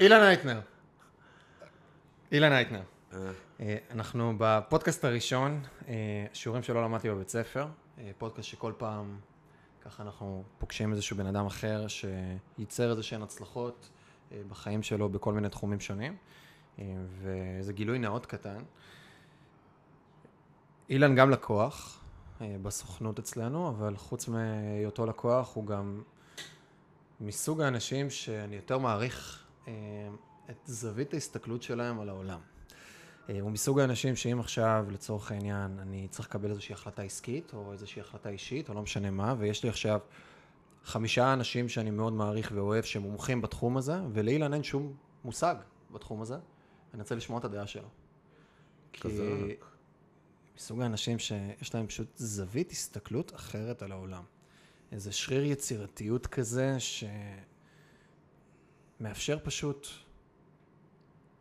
אילן אייטנר. אילן אייטנר. אה, אה, אנחנו בפודקאסט הראשון, אה, שיעורים שלא למדתי בבית ספר, פודקאסט שכל פעם ככה אנחנו פוגשים איזשהו בן אדם אחר שייצר איזה שהן הצלחות בחיים שלו בכל מיני תחומים שונים, וזה גילוי נאות קטן. אילן גם לקוח בסוכנות אצלנו, אבל חוץ מהיותו לקוח הוא גם מסוג האנשים שאני יותר מעריך את זווית ההסתכלות שלהם על העולם. אה, הוא מסוג האנשים שאם עכשיו, לצורך העניין, אני צריך לקבל איזושהי החלטה עסקית, או איזושהי החלטה אישית, או לא משנה מה, ויש לי עכשיו חמישה אנשים שאני מאוד מעריך ואוהב, שמומחים בתחום הזה, ולאילן אין שום מושג בתחום הזה, אני רוצה לשמוע את הדעה שלו. כי חזק. מסוג האנשים שיש להם פשוט זווית הסתכלות אחרת על העולם. איזה שריר יצירתיות כזה, שמאפשר פשוט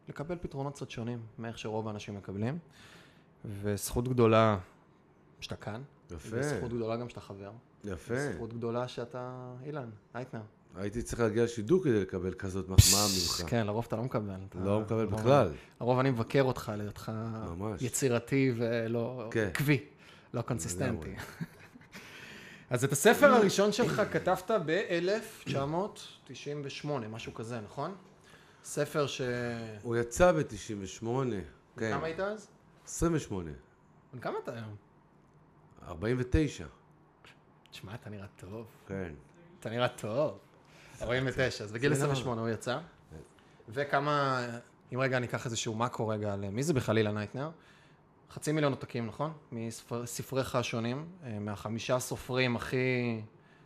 לקבל פתרונות קצת שונים מאיך שרוב האנשים מקבלים. וזכות גדולה שאתה כאן, יפה, וזכות גדולה גם שאתה חבר. יפה. וזכות גדולה שאתה אילן, אייטנר. הייתי צריך להגיע לשידור כדי לקבל כזאת מחמאה ממך. כן, לרוב אתה לא מקבל. אתה- לא מקבל לרוב- בכלל. לרוב אני מבקר אותך על היותך. יצירתי ולא כן. עקבי, לא קונסיסטנטי. אז את הספר הראשון שלך כתבת ב-1998, משהו כזה, נכון? ספר ש... הוא יצא ב-98. כן. כמה היית אז? 28. בן כמה אתה היום? 49. תשמע, אתה נראה טוב. כן. אתה נראה טוב. 49, אז בגיל זה לא. 28 הוא יצא. וכמה, אם רגע ניקח איזשהו מקרו רגע על מי זה בכלל אילן הייטנר? חצי מיליון עותקים, נכון? מספריך השונים, אה, מהחמישה סופרים הכי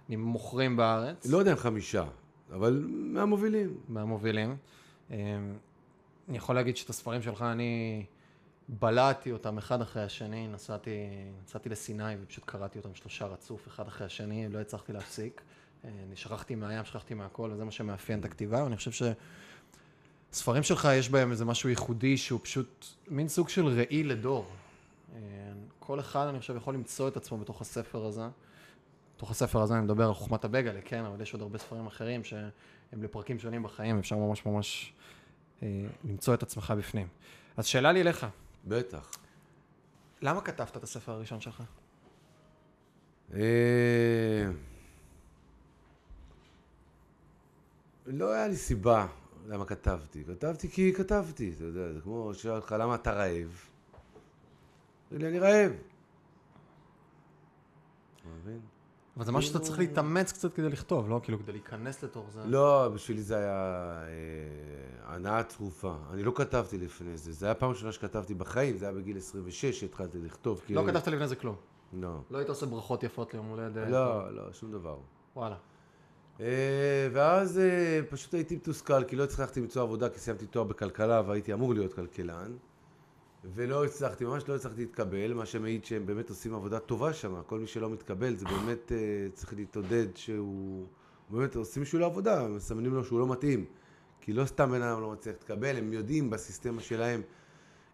מוכרים בארץ. לא יודע אם חמישה, אבל מהמובילים. מהמובילים. אה, אני יכול להגיד שאת הספרים שלך, אני בלעתי אותם אחד אחרי השני, נסעתי, נסעתי לסיני ופשוט קראתי אותם שלושה רצוף, אחד אחרי השני, לא הצלחתי להפסיק. אה, אני שכחתי מהים, שכחתי מהכל, וזה מה שמאפיין את הכתיבה, ואני חושב שספרים שלך יש בהם איזה משהו ייחודי שהוא פשוט מין סוג של ראי לדור. אה, כל אחד, אני חושב, יכול למצוא את עצמו בתוך הספר הזה. בתוך הספר הזה אני מדבר על חוכמת הבגלה, כן, אבל יש עוד הרבה ספרים אחרים שהם לפרקים שונים בחיים, אפשר ממש ממש אה, למצוא את עצמך בפנים. אז שאלה לי אליך, בטח. למה כתבת את הספר הראשון שלך? אה, לא היה לי סיבה למה כתבתי. כתבתי כי כתבתי, אתה יודע, זה כמו שואל אותך למה אתה רעב. תגיד לי, אני רעב. אתה מבין? אבל זה משהו שאתה צריך להתאמץ קצת כדי לכתוב, לא? כאילו, כדי להיכנס לתוך זה. לא, בשבילי זה היה אה, הנאה צרופה. אני לא כתבתי לפני זה. זה היה פעם ראשונה שכתבתי בחיים, זה היה בגיל 26 שהתחלתי לכתוב. לא כתבת לפני זה כלום. לא. לא היית עושה ברכות יפות ליום הולדת. לא, לא, שום דבר. וואלה. אה, ואז אה, פשוט הייתי מתוסכל, כי לא הצלחתי למצוא עבודה, כי סיימתי תואר בכלכלה והייתי אמור להיות כלכלן. ולא הצלחתי, ממש לא הצלחתי להתקבל, מה שמעיד שהם באמת עושים עבודה טובה שם. כל מי שלא מתקבל, זה באמת אה, צריך להתעודד שהוא... באמת עושים בשבילו עבודה, מסמנים לו שהוא לא מתאים. כי לא סתם בן אדם לא מצליח להתקבל, הם יודעים בסיסטמה שלהם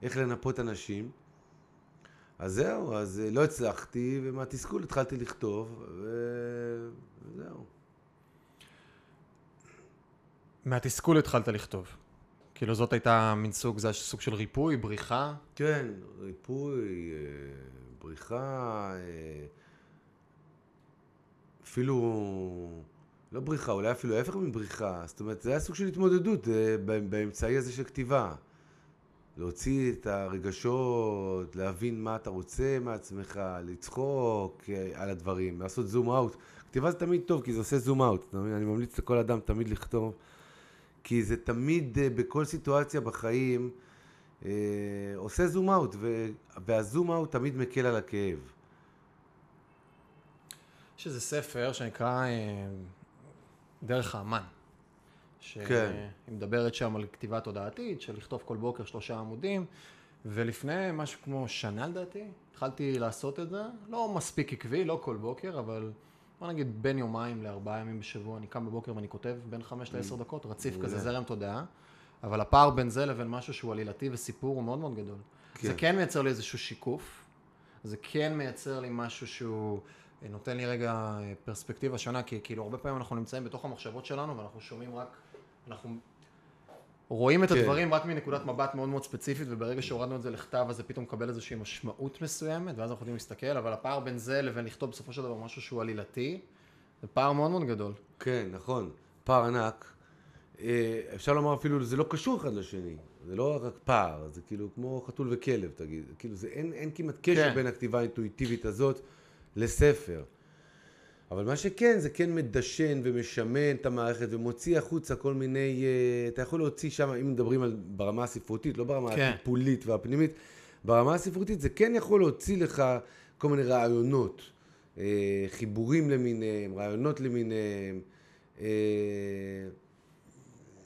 איך לנפות אנשים. אז זהו, אז לא הצלחתי, ומהתסכול התחלתי לכתוב, וזהו. מהתסכול התחלת לכתוב. כאילו, זאת הייתה מין סוג, זה היה סוג של ריפוי, בריחה. כן, ריפוי, אה, בריחה, אה, אפילו, לא בריחה, אולי אפילו ההפך מבריחה, זאת אומרת, זה היה סוג של התמודדות אה, באמצעי הזה של כתיבה. להוציא את הרגשות, להבין מה אתה רוצה מעצמך, לצחוק על הדברים, לעשות זום אאוט. כתיבה זה תמיד טוב, כי זה עושה זום אאוט. אני ממליץ לכל אדם תמיד לכתוב, כי זה תמיד, אה, בכל סיטואציה בחיים, אה, עושה זום אאוט, והזום אאוט תמיד מקל על הכאב. יש איזה ספר שנקרא אה, דרך האמן. שהיא כן. מדברת שם על כתיבה תודעתית, של לכתוב כל בוקר שלושה עמודים, ולפני משהו כמו שנה לדעתי, התחלתי לעשות את זה, לא מספיק עקבי, לא כל בוקר, אבל בוא נגיד בין יומיים לארבעה ימים בשבוע, אני קם בבוקר ואני כותב בין חמש לעשר דקות, רציף. כזה, זרם תודעה, אבל הפער בין זה לבין משהו שהוא עלילתי וסיפור הוא מאוד מאוד גדול. כן. זה כן מייצר לי איזשהו שיקוף, זה כן מייצר לי משהו שהוא אה, נותן לי רגע אה, פרספקטיבה שונה, כי כאילו הרבה פעמים אנחנו נמצאים בתוך המחשבות שלנו ואנחנו שומעים רק, אנחנו רואים את כן. הדברים רק מנקודת מבט מאוד מאוד ספציפית, וברגע שהורדנו את זה לכתב, אז זה פתאום מקבל איזושהי משמעות מסוימת, ואז אנחנו יכולים להסתכל, אבל הפער בין זה לבין לכתוב בסופו של דבר משהו שהוא עלילתי, זה פער מאוד מאוד גדול. כן, נכון. פער ענק. אה, אפשר לומר אפילו, זה לא קשור אחד לשני. זה לא רק פער, זה כאילו כמו חתול וכלב, תגיד. כאילו, זה, אין, אין כמעט קשר כן. בין הכתיבה האינטואיטיבית הזאת לספר. אבל מה שכן, זה כן מדשן ומשמן את המערכת ומוציא החוצה כל מיני... אה, אתה יכול להוציא שם, אם מדברים על ברמה הספרותית, לא ברמה כן. הטיפולית והפנימית, ברמה הספרותית זה כן יכול להוציא לך כל מיני רעיונות, אה, חיבורים למיניהם, רעיונות למיניהם, אה,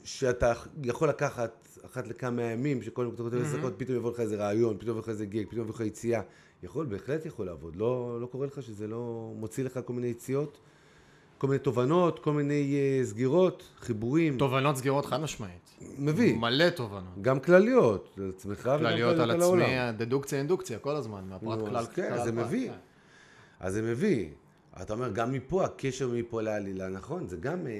שאתה יכול לקחת אחת לכמה ימים, שקודם כל אתה כותב עשר דקות, פתאום יבוא לך איזה רעיון, פתאום יבוא לך איזה גג, פתאום יבוא לך יציאה. יכול, בהחלט יכול לעבוד. לא, לא קורה לך שזה לא מוציא לך כל מיני יציאות, כל מיני תובנות, כל מיני אה, סגירות, חיבורים. תובנות סגירות חד משמעית. מביא. מלא תובנות. גם כלליות, לעצמך וגם כלליות על העולם. עצמי, דדוקציה אינדוקציה כל הזמן, מהפרט כלל. אז כן, כלל זה מביא. כן. אז זה מביא. אתה אומר, גם מפה, הקשר מפה לעלילה, נכון, זה גם אה,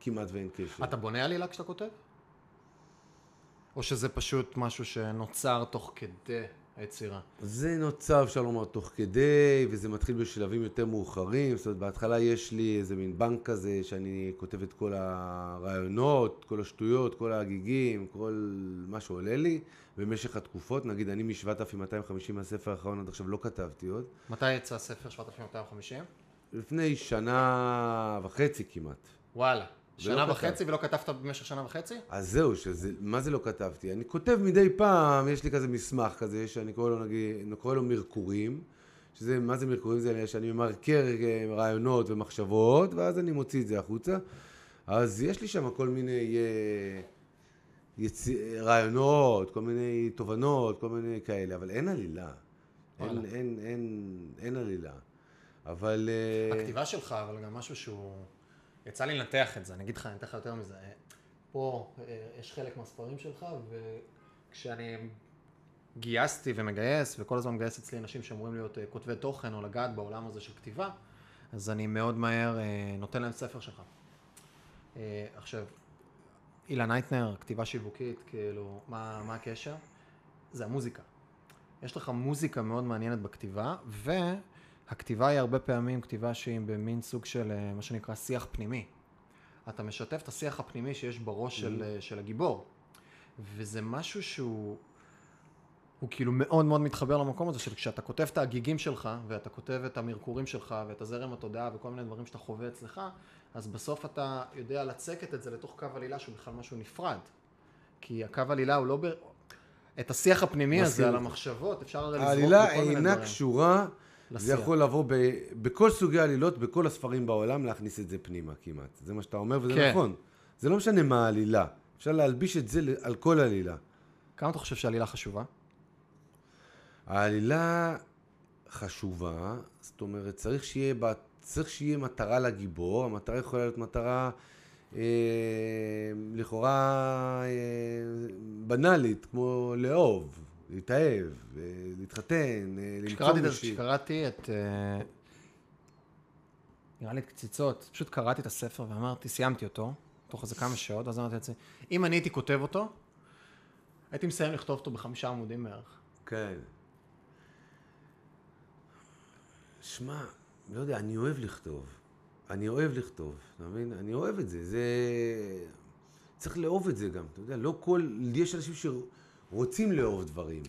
כמעט ואין קשר. אתה בונה עלילה כשאתה כותב? או שזה פשוט משהו שנוצר תוך כדי היצירה? זה נוצר, אפשר לומר, תוך כדי, וזה מתחיל בשלבים יותר מאוחרים. זאת אומרת, בהתחלה יש לי איזה מין בנק כזה, שאני כותב את כל הרעיונות, כל השטויות, כל ההגיגים, כל מה שעולה לי, במשך התקופות. נגיד, אני מ-7,250 מהספר האחרון עד עכשיו לא כתבתי עוד. מתי יצא הספר 7250? לפני שנה וחצי כמעט. וואלה. שנה כתב. וחצי ולא כתבת במשך שנה וחצי? אז זהו, שזה, מה זה לא כתבתי? אני כותב מדי פעם, יש לי כזה מסמך כזה, שאני קורא לו, נגיד, אני קורא לו מרקורים, שזה, מה זה מרקורים? זה שאני ממרקר אה, רעיונות ומחשבות, ואז אני מוציא את זה החוצה. אז יש לי שם כל מיני אה, יצ... רעיונות, כל מיני תובנות, כל מיני כאלה, אבל אין עלילה. אין, וואלה. אין, אין, אין עלילה. אבל... אה, הכתיבה שלך, אבל גם משהו שהוא... יצא לי לנתח את זה, אני אגיד לך, אני אתן לך יותר מזה. פה אה, יש חלק מהספרים שלך, וכשאני גייסתי ומגייס, וכל הזמן מגייס אצלי אנשים שאמורים להיות אה, כותבי תוכן או לגעת בעולם הזה של כתיבה, אז אני מאוד מהר אה, נותן להם ספר שלך. עכשיו, אילן אייטנר, כתיבה שיווקית, כאילו, מה, מה הקשר? זה המוזיקה. יש לך מוזיקה מאוד מעניינת בכתיבה, והכתיבה היא הרבה פעמים כתיבה שהיא במין סוג של אה, מה שנקרא שיח פנימי. אתה משתף את השיח הפנימי שיש בראש של, אה, של הגיבור, וזה משהו שהוא הוא כאילו מאוד מאוד מתחבר למקום הזה של כשאתה כותב את ההגיגים שלך, ואתה כותב את המרקורים שלך, ואת הזרם התודעה וכל מיני דברים שאתה חווה אצלך, אז בסוף אתה יודע לצקת את זה לתוך קו עלילה שהוא בכלל משהו נפרד. כי הקו עלילה הוא לא ב... את השיח הפנימי הזה על. המחשבות, אפשר הרי לזרוק העלילה בכל מיני אינה דברים. קשורה, זה לשיח. יכול לבוא ב, בכל סוגי העלילות, בכל הספרים בעולם, להכניס את זה פנימה כמעט. זה מה שאתה אומר, וזה כן. נכון. זה לא משנה מה העלילה. אפשר להלביש את זה על כל עלילה. כמה אתה חושב שעלילה חשובה? העלילה חשובה, זאת אומרת, צריך שיהיה, בה, צריך שיהיה מטרה לגיבור, המטרה יכולה להיות מטרה אה, לכאורה אה, בנאלית, כמו לאהוב, להתאהב, אה, להתחתן, אה, למצוא מישהי. כשקראתי את... אה, נראה לי את קציצות, פשוט קראתי את הספר ואמרתי, סיימתי אותו, תוך איזה כמה שעות, ואז אמרתי לעצמי, אם אני הייתי כותב אותו, הייתי מסיים לכתוב אותו בחמישה עמודים בערך. כן. שמע, לא יודע, אני אוהב לכתוב. אני אוהב לכתוב, אתה מבין? אני אוהב את זה. זה... צריך לאהוב את זה גם, אתה יודע, לא כל... יש אנשים שרוצים לאהוב דברים.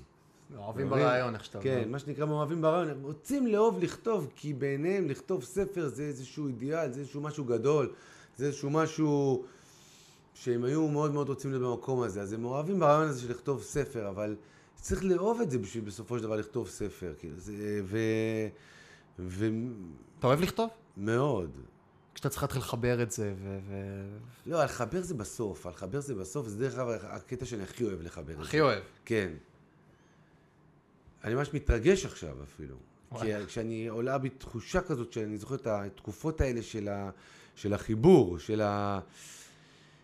אוהבים? ברעיון, איך שאתה כן, אומר. מה שנקרא מאוהבים ברעיון. הם רוצים לאהוב לכתוב, כי בעיניהם לכתוב ספר זה איזשהו אידיאל, זה איזשהו משהו גדול, זה איזשהו משהו שהם היו מאוד מאוד רוצים להיות במקום הזה. אז הם מאוהבים ברעיון הזה של לכתוב ספר, אבל צריך לאהוב את זה בשביל בסופו של דבר לכתוב ספר. כאילו, זה... ו... אתה אוהב לכתוב? ומאוד. כשאתה צריך להתחיל לחבר את זה, ו... ו... לא, לחבר זה בסוף, לחבר זה בסוף, זה דרך אגב הקטע שאני הכי אוהב לחבר את זה. הכי אוהב. כן. אני ממש מתרגש עכשיו אפילו. כי. כשאני עולה בי תחושה כזאת, שאני זוכר את התקופות האלה של, ה, של החיבור, של ה...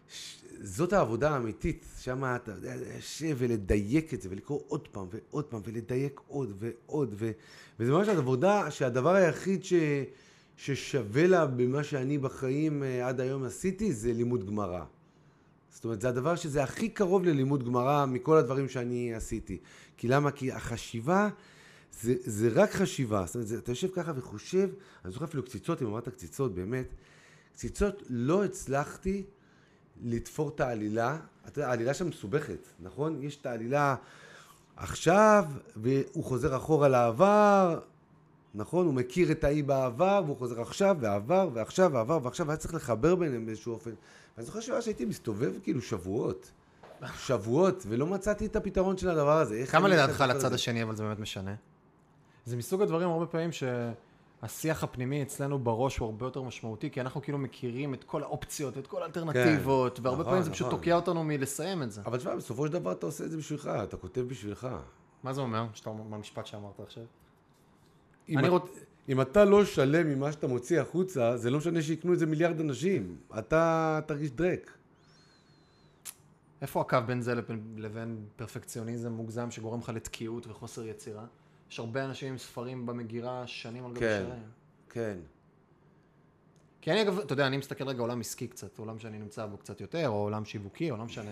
ש... זאת העבודה האמיתית, שם אתה יודע, לשב ולדייק את זה, ולקרוא עוד פעם ועוד פעם, ולדייק עוד ועוד, ו... וזה ממש עבודה שהדבר היחיד ש... ששווה לה במה שאני בחיים אה, עד היום עשיתי, זה לימוד גמרא. זאת אומרת, זה הדבר שזה הכי קרוב ללימוד גמרא מכל הדברים שאני עשיתי. כי למה? כי החשיבה זה, זה רק חשיבה. זאת אומרת, זה, אתה יושב ככה וחושב, אני זוכר אפילו קציצות, אם אמרת קציצות, באמת, קציצות לא הצלחתי לתפור את העלילה. אתה יודע, העלילה שם מסובכת, נכון? יש את העלילה עכשיו, והוא חוזר אחורה לעבר, נכון? הוא מכיר את האי בעבר, והוא חוזר עכשיו, ועבר, ועכשיו, ועבר, ועכשיו, והיה צריך לחבר ביניהם באיזשהו אופן. ואני זוכר שאז שהייתי מסתובב כאילו שבועות, שבועות, ולא מצאתי את הפתרון של הדבר הזה. כמה אני לדעתך לצד זה? השני אבל זה באמת משנה? זה מסוג הדברים הרבה פעמים שהשיח הפנימי אצלנו בראש הוא הרבה יותר משמעותי, כי אנחנו כאילו מכירים את כל האופציות, את כל האלטרנטיבות, והרבה נכון, פעמים זה פשוט נכון. תוקע אותנו מלסיים את זה. אבל תשמע, בסופו של דבר אתה עושה את זה בשבילך, אתה כותב בשבילך. מה זה אומר? שאתה אומר במשפט שאמרת עכשיו? אם, אני את- רוצ... אם אתה לא שלם ממה שאתה מוציא החוצה, זה לא משנה שיקנו את זה מיליארד אנשים. אתה תרגיש דרק. איפה הקו בין זה לבין, לבין פרפקציוניזם מוגזם שגורם לך לתקיעות וחוסר יצירה? יש הרבה אנשים עם ספרים במגירה שנים על גבי כן. שנים. כן. כי אני אגב, אתה יודע, אני מסתכל רגע עולם עסקי קצת, עולם שאני נמצא בו קצת יותר, או עולם שיווקי, או לא משנה.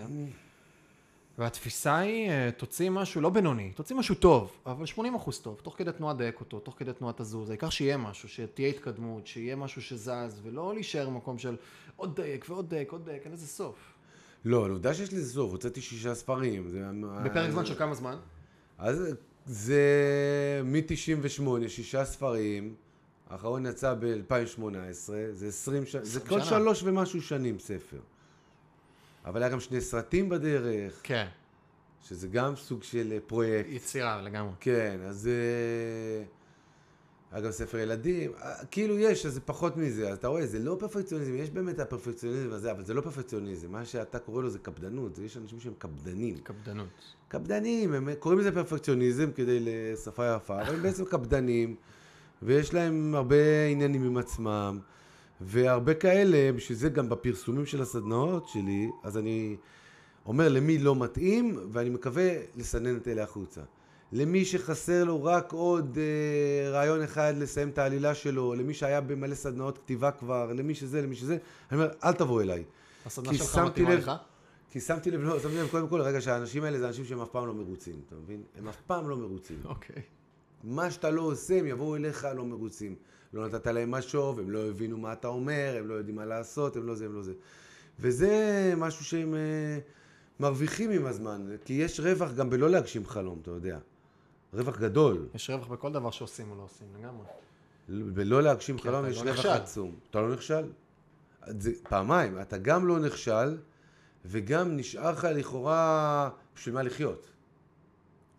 והתפיסה היא, אה, תוציא משהו לא בינוני, תוציא משהו טוב, אבל 80 אחוז טוב, תוך כדי תנועה דייק אותו, תוך כדי תנועה תזוז, העיקר שיהיה משהו, שתהיה התקדמות, שיהיה משהו שזז, ולא להישאר במקום של עוד דייק ועוד דייק, עוד דייק, אין לזה סוף. לא, אבל עובדה שיש לזה סוף, הוצאתי שישה ספרים. זה... בפרק זמן של כמה זמן? אז זה מ-98, שישה ספרים, האחרון יצא ב-2018, זה 20 שנה, זה 20 כל. שלוש ומשהו שנים ספר. אבל היה גם שני סרטים בדרך, כן, שזה גם סוג של אה, פרויקט. יצירה לגמרי. כן, אז אה, היה גם ספר ילדים, אה, כאילו יש, אז זה פחות מזה, אז אתה רואה, זה לא פרפקציוניזם, יש באמת הפרפקציוניזם הזה, אבל זה לא פרפקציוניזם, מה שאתה קורא לו זה קפדנות, יש אנשים שהם קפדנים. קפדנות. קפדנים, הם קוראים לזה פרפקציוניזם כדי לשפה יפה, אבל הם בעצם קפדנים, ויש להם הרבה עניינים עם עצמם, והרבה כאלה, בשביל זה גם בפרסומים של הסדנאות שלי, אז אני אומר למי לא מתאים, ואני מקווה לסנן את אלה החוצה. למי שחסר לו רק עוד אה, רעיון אחד לסיים את העלילה שלו, למי שהיה במלא סדנאות כתיבה כבר, למי שזה, למי שזה, אני אומר, אל תבוא אליי. הסדנה שלך מתאימה לך? כי שמתי לב, לא, שמתי לב קודם כל, רגע, שהאנשים האלה זה אנשים שהם אף פעם לא מרוצים, אתה מבין? הם אף פעם לא מרוצים. אוקיי. מה שאתה לא עושה, הם יבואו אליך לא מרוצים. לא נתת להם משוב, הם לא הבינו מה אתה אומר, הם לא יודעים מה לעשות, הם לא זה, הם לא זה. וזה משהו שהם אה, מרוויחים עם הזמן, כי יש רווח גם בלא להגשים חלום, אתה יודע. רווח גדול. יש רווח בכל דבר שעושים או לא עושים, לגמרי. בלא להגשים כי חלום יש לא רווח נכשל. עצום. אתה לא נכשל? זה פעמיים, אתה גם לא נכשל, וגם נשאר לך לכאורה בשביל מה לחיות.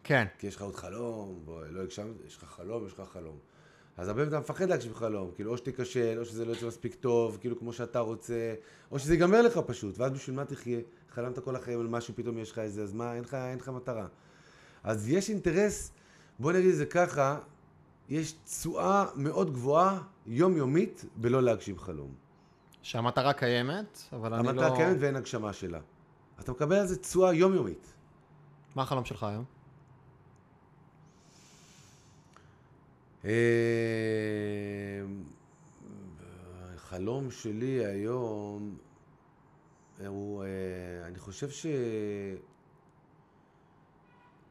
כן. כי יש לך עוד חלום, בוא, לא הגשמת, יש לך חלום, יש לך חלום. אז הרבה פעמים אתה מפחד להגשים חלום, כאילו או שתיכשל, או שזה לא יוצא מספיק טוב, כאילו כמו שאתה רוצה, או שזה ייגמר לך פשוט, ואז בשביל מה תחיה? חלמת כל החיים על משהו, פתאום יש לך איזה, אז מה, אין לך, אין לך מטרה. אז יש אינטרס, בוא נגיד את זה ככה, יש תשואה מאוד גבוהה, יומיומית, בלא להגשים חלום. שהמטרה קיימת, אבל אני לא... המטרה קיימת ואין הגשמה שלה. אתה מקבל על זה תשואה יומיומית. מה החלום שלך היום? החלום שלי היום הוא, אה, אני חושב ש...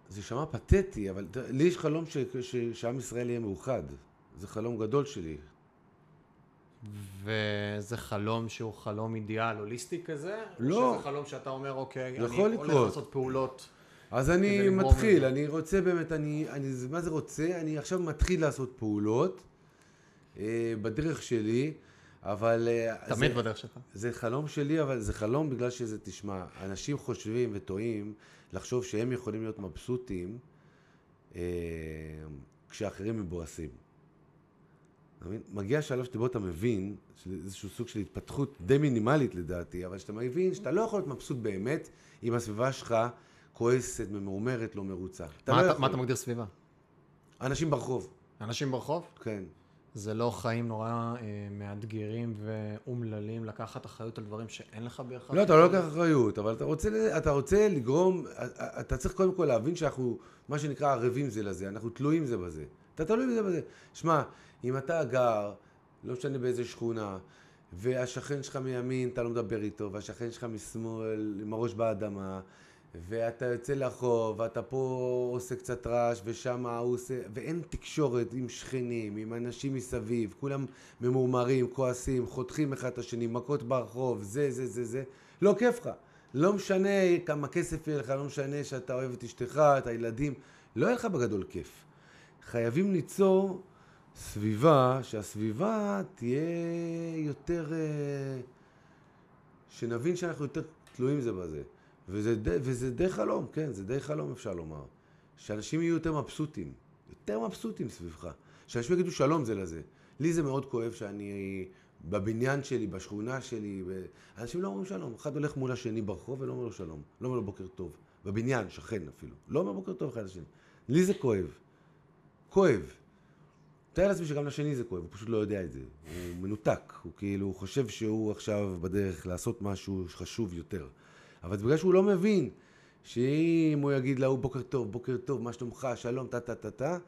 זה יישמע פתטי, אבל לי יש חלום ש... ש... שעם ישראל יהיה מאוחד. זה חלום גדול שלי. וזה חלום שהוא חלום אידיאל הוליסטי כזה? לא. או שזה חלום שאתה אומר, אוקיי, אני הולך לקרות. לעשות פעולות. אז אני מתחיל. אני רוצה באמת, אני, אני, מה זה רוצה? אני עכשיו מתחיל לעשות פעולות אה, בדרך שלי, אבל... אה, תמיד זה- בדרך שלך. זה חלום שלי, אבל זה חלום בגלל שזה, תשמע, אנשים חושבים וטועים לחשוב שהם יכולים להיות מבסוטים אה, כשאחרים מבואסים. מגיע שלב שבו אתה מבין, איזשהו סוג של התפתחות די מינימלית לדעתי, אבל שאתה מבין שאתה לא יכול להיות מבסוט באמת אם הסביבה שלך כועסת, ממורמרת, לא מרוצה. אתה מה לא אתה-. מה אתה מגדיר סביבה? אנשים ברחוב, אנשים ברחוב? כן. זה לא חיים נורא אה, מאתגרים ואומללים לקחת אחריות על דברים שאין לך בהכרח. לא, אתה לא לוקח אחריות, אבל אתה רוצה, אתה רוצה לגרום, אתה צריך קודם כל להבין שאנחנו, מה שנקרא, ערבים זה לזה, אנחנו תלויים זה בזה. אתה תלוי בזה בזה. שמע, אם אתה גר, לא משנה באיזה שכונה, והשכן שלך מימין, אתה לא מדבר איתו, והשכן שלך משמאל, עם הראש באדמה, ואתה יוצא לחוב, ואתה פה עושה קצת רעש, ושם הוא עושה... ואין תקשורת עם שכנים, עם אנשים מסביב, כולם ממורמרים, כועסים, חותכים אחד את השני, מכות ברחוב, זה, זה, זה, זה. לא כיף לך. לא משנה כמה כסף יהיה לך, לא משנה שאתה אוהב את אשתך, את הילדים, לא יהיה לך בגדול כיף. חייבים ליצור סביבה, שהסביבה תהיה יותר... אה, שנבין שאנחנו יותר תלויים זה בזה. וזה, די- וזה די חלום, כן, זה די חלום אפשר לומר. שאנשים יהיו יותר מבסוטים, יותר מבסוטים סביבך. שאנשים יגידו שלום זה לזה. לי זה מאוד כואב שאני בבניין שלי, בשכונה שלי, ו... אנשים לא אומרים שלום. אחד הולך מול השני ברחוב ולא אומר לו שלום. לא אומר לו בוקר טוב. בבניין, שכן אפילו. לא אומר בוקר טוב אחד לשני. לי זה כואב. כואב. תאר לעצמי שגם לשני זה כואב, הוא פשוט לא יודע את זה. הוא מנותק, הוא כאילו חושב שהוא עכשיו בדרך לעשות משהו חשוב יותר. אבל זה בגלל שהוא לא מבין שאם הוא יגיד להוא בוקר טוב, בוקר טוב, מה שלומך, שלום, טה טה טה טה,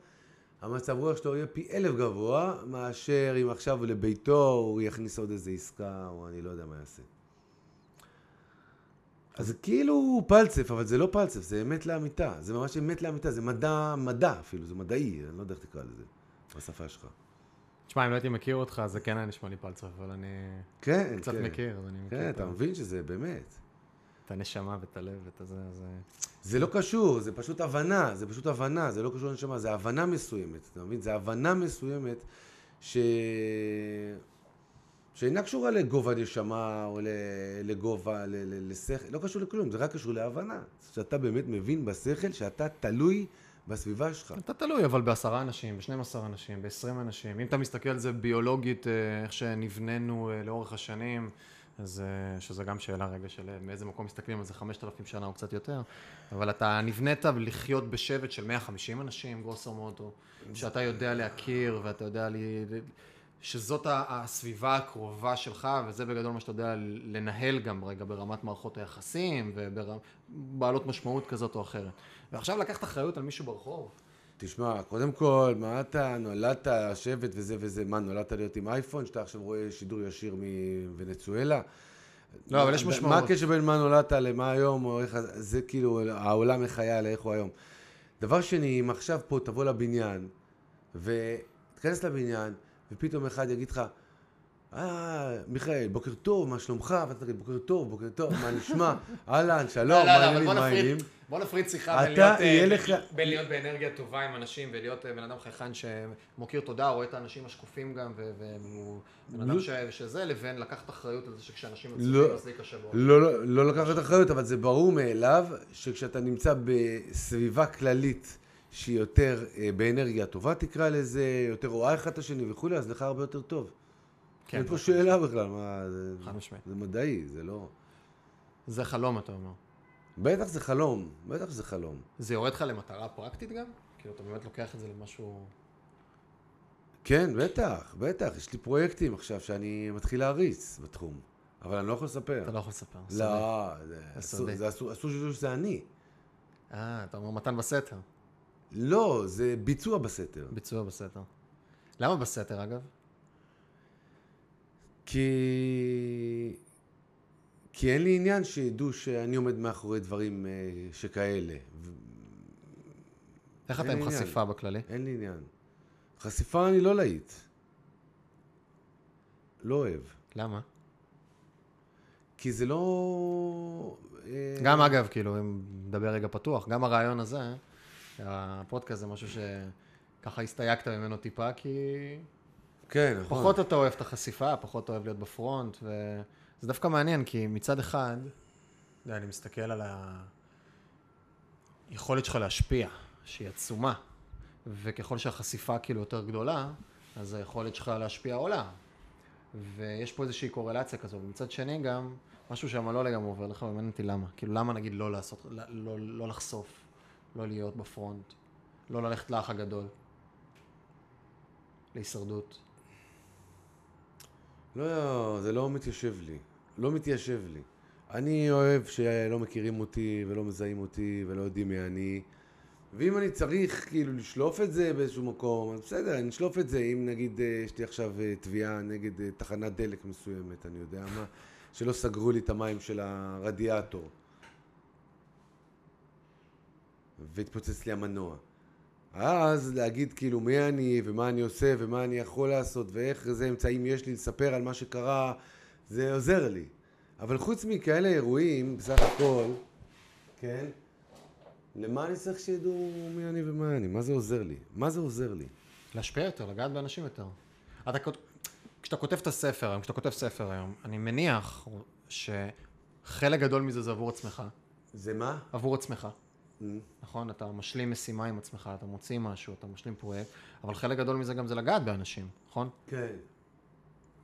המצב רוח שלו יהיה פי אלף גבוה, מאשר אם עכשיו לביתו הוא יכניס עוד איזה עסקה, או אני לא יודע מה יעשה. אז זה כאילו פלצף, אבל זה לא פלצף, זה אמת לאמיתה. זה ממש אמת לאמיתה, זה מדע, מדע אפילו, זה מדעי, אני לא יודע איך תקרא לזה, בשפה שלך. תשמע, אם לא הייתי מכיר אותך, זה כן היה נשמע לי פלצף, אבל אני כן, קצת כן. מכיר, אז אני מכיר כן, את אתה מבין שזה באמת. את הנשמה ואת הלב ואת הזה, זה... זה לא קשור, זה פשוט הבנה, זה פשוט הבנה, זה לא קשור לנשמה, זה הבנה מסוימת, אתה מבין? זה הבנה מסוימת ש... שאינה קשורה לגובה נשמה או לגובה, לשכל, לא קשור לכלום, זה רק קשור להבנה. שאתה באמת מבין בשכל שאתה תלוי בסביבה שלך. אתה תלוי, אבל בעשרה אנשים, ב-12 אנשים, ב-20 אנשים. אם אתה מסתכל על זה ביולוגית, אה, איך שנבננו אה, לאורך השנים, אז אה, שזה גם שאלה רגע של אה, מאיזה מקום מסתכלים על זה, 5,000 שנה או קצת יותר, אבל אתה נבנית לחיות בשבט של 150 אנשים, גרוסו מוטו, שאתה יודע להכיר ואתה יודע לי... שזאת הסביבה הקרובה שלך, וזה בגדול מה שאתה יודע לנהל גם רגע ברמת מערכות היחסים ובעלות משמעות כזאת או אחרת. ועכשיו לקחת אחריות על מישהו ברחוב, תשמע, קודם כל, מה אתה נולדת לשבת וזה וזה, מה, נולדת להיות עם אייפון, שאתה עכשיו רואה שידור ישיר מוונצואלה? לא, אבל יש משמעות. מה הקשר בין מה נולדת למה היום, או איך, זה כאילו, העולם היה לאיך הוא היום. דבר שני, אם עכשיו פה תבוא לבניין, ותיכנס לבניין, ופתאום אחד יגיד לך, אה, מיכאל, בוקר טוב, מה שלומך? ואתה תגיד, בוקר טוב, בוקר טוב, מה נשמע? אהלן, שלום, לא, לא, מה אבל העניינים, בוא מה נפריד, העניינים? בוא נפריד שיחה בין להיות, אה, לך- בין להיות באנרגיה טובה עם אנשים ולהיות אה, בן אדם חייכן שמוקיר תודה, רואה את האנשים השקופים גם, והוא בן אדם לא. שזה, לבין לקחת אחריות על זה שכשאנשים לא. זה יקשה בו. לא, לא, לא לקחת אחריות, אבל זה ברור מאליו שכשאתה נמצא בסביבה כללית שהיא יותר אה, באנרגיה טובה, תקרא לזה, יותר רואה אחד את השני וכולי, אז לך הרבה יותר טוב. כן, אין פה שאלה בכלל, מה, זה, חד משמעית. זה מדעי, זה לא... זה חלום, אתה אומר. בטח זה חלום, בטח זה חלום. זה יורד לך למטרה פרקטית גם? כאילו, אתה באמת לוקח את זה למשהו... כן, בטח, בטח, יש לי פרויקטים עכשיו שאני מתחיל להריץ בתחום, אבל אני לא יכול לספר. אתה לא יכול לספר. לא, זה אסור שידעו שזה אני. אה, אתה אומר מתן בסתר. לא, זה ביצוע בסתר. ביצוע בסתר. למה בסתר, אגב? כי... כי אין לי עניין שידעו שאני עומד מאחורי דברים אה, שכאלה. איך אתה עם עניין. חשיפה בכללי? אין לי עניין. חשיפה אני לא להיט. לא אוהב. למה? כי זה לא... אה, גם אגב, כאילו, אם נדבר רגע פתוח, גם הרעיון הזה, הפודקאסט זה משהו שככה הסתייגת ממנו טיפה, כי כן, נכון. פחות אתה אוהב את החשיפה, פחות אוהב להיות בפרונט, וזה דווקא מעניין, כי מצד אחד, אני מסתכל על היכולת שלך להשפיע, שהיא עצומה, וככל שהחשיפה כאילו יותר גדולה, אז היכולת שלך להשפיע עולה. ויש פה איזושהי קורלציה כזו, ומצד שני גם, משהו שם לא לגמרי עובר לך, ומעניין אותי למה. כאילו, למה נגיד לא לעשות, לא, לא, לא לחשוף, לא להיות בפרונט, לא ללכת לאח הגדול, להישרדות. לא, זה לא מתיישב לי. לא מתיישב לי. אני אוהב שלא מכירים אותי ולא מזהים אותי ולא יודעים מי אני, ואם אני צריך כאילו לשלוף את זה באיזשהו מקום, אז בסדר, אני אשלוף את זה. אם נגיד אה, יש לי עכשיו אה, תביעה נגד אה, תחנת דלק מסוימת, אני יודע מה, שלא סגרו לי את המים של הרדיאטור. והתפוצץ לי המנוע. אז להגיד כאילו מי אני ומה אני עושה ומה אני יכול לעשות ואיך איזה אמצעים יש לי לספר על מה שקרה, זה עוזר לי. אבל חוץ מכאלה אירועים, בסך הכל, כן? למה אני צריך שידעו מי אני ומה אני? מה זה עוזר לי? מה זה עוזר לי? להשפיע יותר, לגעת באנשים יותר. אתה, כשאתה כותב את הספר היום, כשאתה כותב ספר היום, אני מניח שחלק גדול מזה זה עבור עצמך. זה מה? עבור עצמך. נכון? אתה משלים משימה עם עצמך, אתה מוציא משהו, אתה משלים פרויקט, אבל חלק גדול מזה גם זה לגעת באנשים, נכון? כן.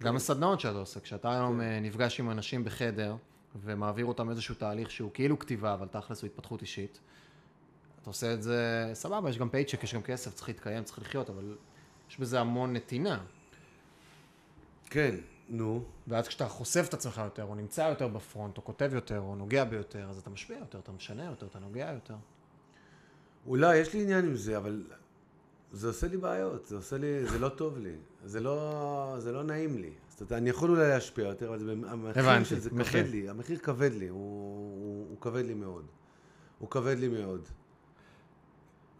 גם הסדנאות שאתה עושה, כשאתה היום אה, נפגש עם אנשים בחדר ומעביר אותם איזשהו תהליך שהוא כאילו כתיבה, אבל תכלס הוא התפתחות אישית, אתה עושה את זה, סבבה, יש גם פייצ'ק, יש גם כסף, צריך להתקיים, צריך לחיות, אבל יש בזה המון נתינה. כן, נו. ואז כשאתה חושף את עצמך יותר, או נמצא יותר בפרונט, או כותב יותר, או נוגע ביותר, אז אתה משפיע יותר, אתה משנה יותר, אתה נוגע יותר. אולי יש לי עניין עם זה, אבל זה עושה לי בעיות, זה עושה לי, זה לא טוב לי, זה לא, זה לא נעים לי. זאת אומרת, אני יכול אולי להשפיע יותר, אבל זה, המחיר הבנתי, של זה מחיר. כבד לי, המחיר כבד לי, הוא, הוא, הוא כבד לי מאוד. הוא כבד לי מאוד.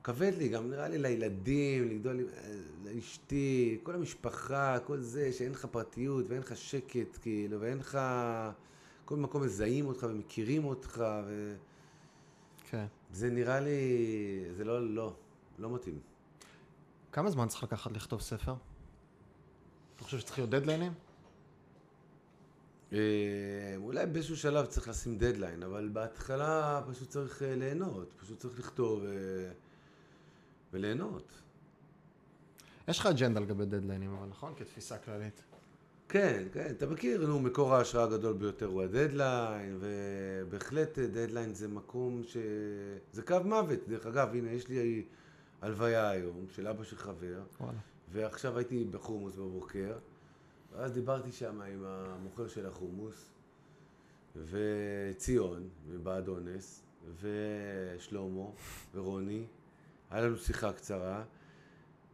כבד לי, גם נראה לי לילדים, לגדול, אה, לאשתי, כל המשפחה, כל זה, שאין לך פרטיות ואין לך שקט, כאילו, ואין לך... כל מקום מזהים אותך ומכירים אותך, ו... כן. זה נראה לי, זה לא, לא, לא מתאים. כמה זמן צריך לקחת לכתוב ספר? אתה חושב שצריך להיות דדליינים? אה, אולי באיזשהו שלב צריך לשים דדליין, אבל בהתחלה פשוט צריך אה, ליהנות, פשוט צריך לכתוב אה, וליהנות. יש לך אג'נדה לגבי דדליינים, אבל נכון? כתפיסה כללית. כן, כן, אתה מכיר, נו, מקור ההשראה הגדול ביותר הוא הדדליין, ובהחלט אה, דדליין זה מקום ש... זה קו מוות. דרך אגב, הנה, יש לי הלוויה היום של אבא של חבר, וואלה. ועכשיו הייתי בחומוס בבוקר, ואז דיברתי שם עם המוכר של החומוס, וציון, מבעד אונס, ושלמה, ורוני, היה לנו שיחה קצרה,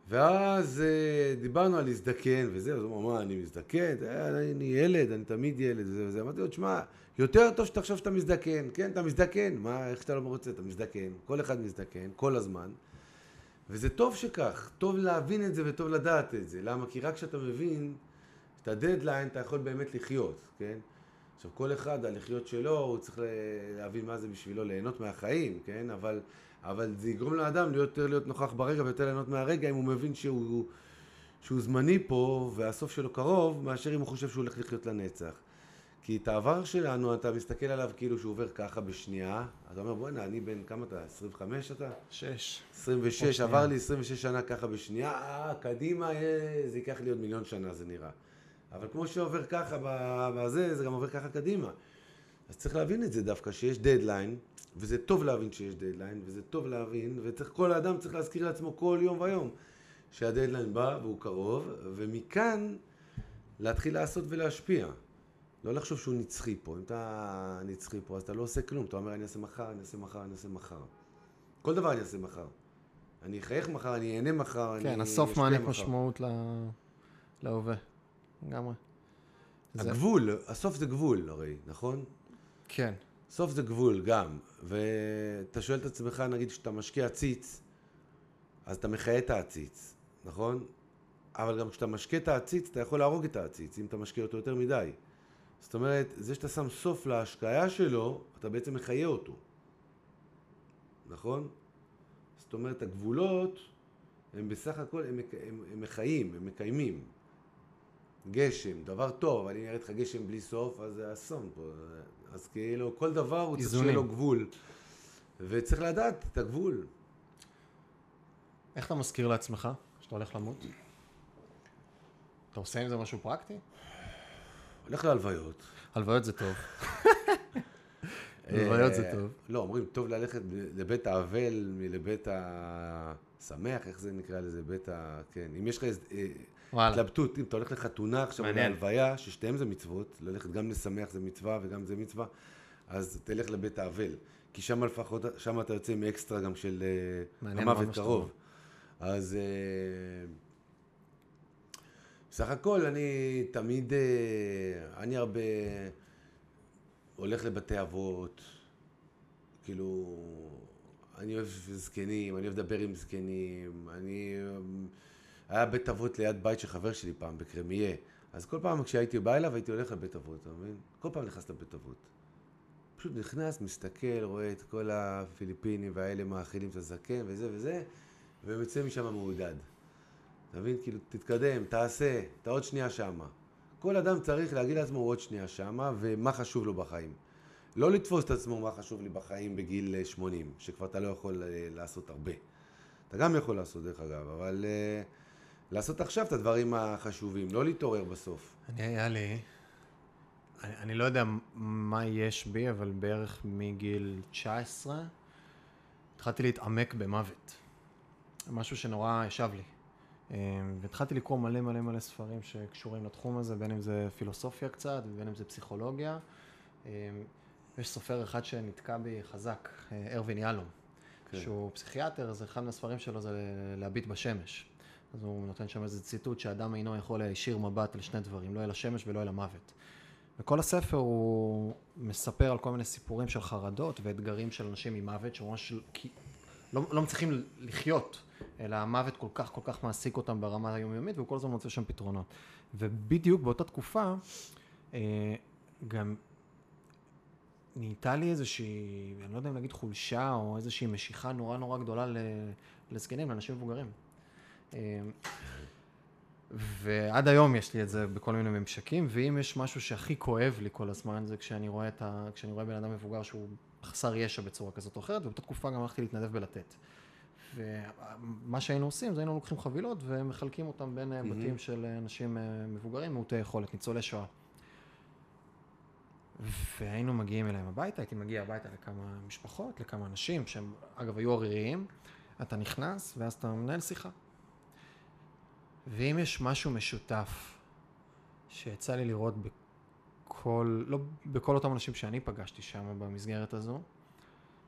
ואז אה, דיברנו על להזדקן וזה, אז הוא אמר, אני מזדקן? אני ילד, אני תמיד ילד, וזה וזה. אמרתי לו, תשמע, יותר טוב שתחשוב שאתה מזדקן, כן, אתה מזדקן, מה, איך שאתה לא רוצה, אתה מזדקן, כל אחד מזדקן, כל הזמן. וזה טוב שכך, טוב להבין את זה וטוב לדעת את זה. למה? כי רק כשאתה מבין את הדדליין, אתה יכול באמת לחיות, כן? עכשיו, כל אחד, הלחיות שלו, הוא צריך להבין מה זה בשבילו ליהנות מהחיים, כן? אבל, אבל זה יגרום לאדם להיות יותר להיות נוכח ברגע ויותר ליהנות מהרגע, אם הוא מבין שהוא, שהוא זמני פה והסוף שלו קרוב, מאשר אם הוא חושב שהוא הולך לחיות לנצח. כי את העבר שלנו, אתה מסתכל עליו כאילו שהוא עובר ככה בשנייה, אתה אומר, בוא'נה, אני בן, כמה אתה? 25 אתה? שש. 26, עוד שנייה. עבר לי 26 שנה ככה בשנייה, אה, קדימה, אה, זה ייקח לי עוד מיליון שנה, זה נראה. אבל כמו שעובר ככה בזה, זה גם עובר ככה קדימה. אז צריך להבין את זה דווקא, שיש דדליין, וזה טוב להבין שיש דדליין, וזה טוב להבין, וכל אדם צריך להזכיר לעצמו כל יום ויום שהדדליין בא והוא קרוב, ומכאן להתחיל לעשות ולהשפיע. לא לחשוב שהוא נצחי פה. אם אתה נצחי פה, אז אתה לא עושה כלום. אתה אומר, אני אעשה מחר, אני אעשה מחר, אני אעשה מחר. כל דבר אני אעשה מחר. אני אחייך מחר, אני אהנה מחר, אני כן, הסוף אשפיע מעניק מחר. משמעות להווה. לגמרי. זה- הגבול, הסוף זה גבול הרי, נכון? כן. סוף זה גבול גם, ואתה שואל את עצמך, נגיד, כשאתה משקיע עציץ, אז אתה מחיה את העציץ, נכון? אבל גם כשאתה משקה את העציץ, אתה יכול להרוג את העציץ, אם אתה משקה אותו יותר מדי. זאת אומרת, זה שאתה שם סוף להשקיה שלו, אתה בעצם מחיה אותו, נכון? זאת אומרת, הגבולות הם בסך הכל, הם, הם, הם מחיים, הם מקיימים. גשם, דבר טוב, אם ירד לך גשם בלי סוף, אז זה אסון פה. אז כאילו, כל דבר הוא צריך שיהיה. לו גבול. וצריך לדעת את הגבול. איך אתה מזכיר לעצמך שאתה הולך למות? אתה עושה עם זה משהו פרקטי? הולך להלוויות. הלוויות זה טוב. הלוויות זה אה, טוב. לא, אומרים, טוב ללכת לבית האבל מלבית השמח, איך זה נקרא לזה? בית ה... כן. אם יש לך אה, וואלה. התלבטות, אם אתה הולך לחתונה עכשיו. להלוויה, ששתיהם זה מצוות, ללכת גם לשמח זה מצווה וגם זה מצווה, אז תלך לבית האבל. כי שם לפחות, שם אתה יוצא עם אקסטרה גם של אה, המוות קרוב. אז אה, בסך הכל אני תמיד, אה, אני הרבה הולך לבתי אבות, כאילו, אני אוהב זקנים, אני אוהב לדבר עם זקנים, אני... היה בית אבות ליד בית של חבר שלי פעם, בקרמיה. אז כל פעם כשהייתי בא אליו הייתי הולך לבית אבות, אתה מבין? כל פעם נכנס לבית אבות. פשוט נכנס, מסתכל, רואה את כל הפיליפינים והאלה מאכילים את הזקן וזה וזה, ויוצא משם מעודד. אתה מבין? כאילו, תתקדם, תעשה, אתה עוד שנייה שמה. כל אדם צריך להגיד לעצמו עוד שנייה שמה, ומה חשוב לו בחיים. לא לתפוס את עצמו מה חשוב לי בחיים בגיל אה, 80, שכבר אתה לא יכול אה, לעשות הרבה. אתה גם יכול לעשות דרך אגב, אבל uh, לעשות עכשיו את הדברים החשובים, לא להתעורר בסוף. אני היה לי, אני, אני לא יודע מה יש בי, אבל בערך מגיל 19 התחלתי להתעמק במוות. משהו שנורא ישב לי. אה, והתחלתי לקרוא מלא מלא מלא ספרים שקשורים לתחום הזה, בין אם זה פילוסופיה קצת, ובין אם זה פסיכולוגיה. אה, יש סופר אחד שנתקע בי חזק, אה, ארווין יהלום, כן. שהוא פסיכיאטר, אז אחד מהספרים שלו זה להביט בשמש. אז הוא נותן שם איזה ציטוט שאדם אינו יכול להישיר מבט על שני דברים, לא אל השמש ולא אל המוות. וכל הספר הוא מספר על כל מיני סיפורים של חרדות ואתגרים של אנשים עם מוות, שממש לא, לא מצליחים לחיות, אלא המוות כל כך כל כך מעסיק אותם ברמה היומיומית, והוא כל הזמן מוצא שם פתרונות. ובדיוק באותה תקופה, אה, גם נהייתה לי איזושהי, אני לא יודע אם להגיד חולשה, או איזושהי משיכה נורא נורא גדולה לזקנים, לאנשים מבוגרים. אה, ועד היום יש לי את זה בכל מיני ממשקים, ואם יש משהו שהכי כואב לי כל הזמן, זה כשאני רואה, ה... כשאני רואה בן אדם מבוגר שהוא חסר ישע בצורה כזאת או אחרת, ובאותה תקופה גם הלכתי להתנדב בלתת. ומה שהיינו עושים זה היינו לוקחים חבילות ומחלקים אותם בין mm-hmm. בתים של אנשים אה, מבוגרים, מעוטי יכולת, ניצולי שואה. והיינו מגיעים אליהם הביתה, הייתי מגיע הביתה לכמה משפחות, לכמה אנשים שהם אגב היו עריריים, אתה נכנס ואז אתה מנהל שיחה. ואם יש משהו משותף שיצא לי לראות בכל, לא בכל אותם אנשים שאני פגשתי שם במסגרת הזו,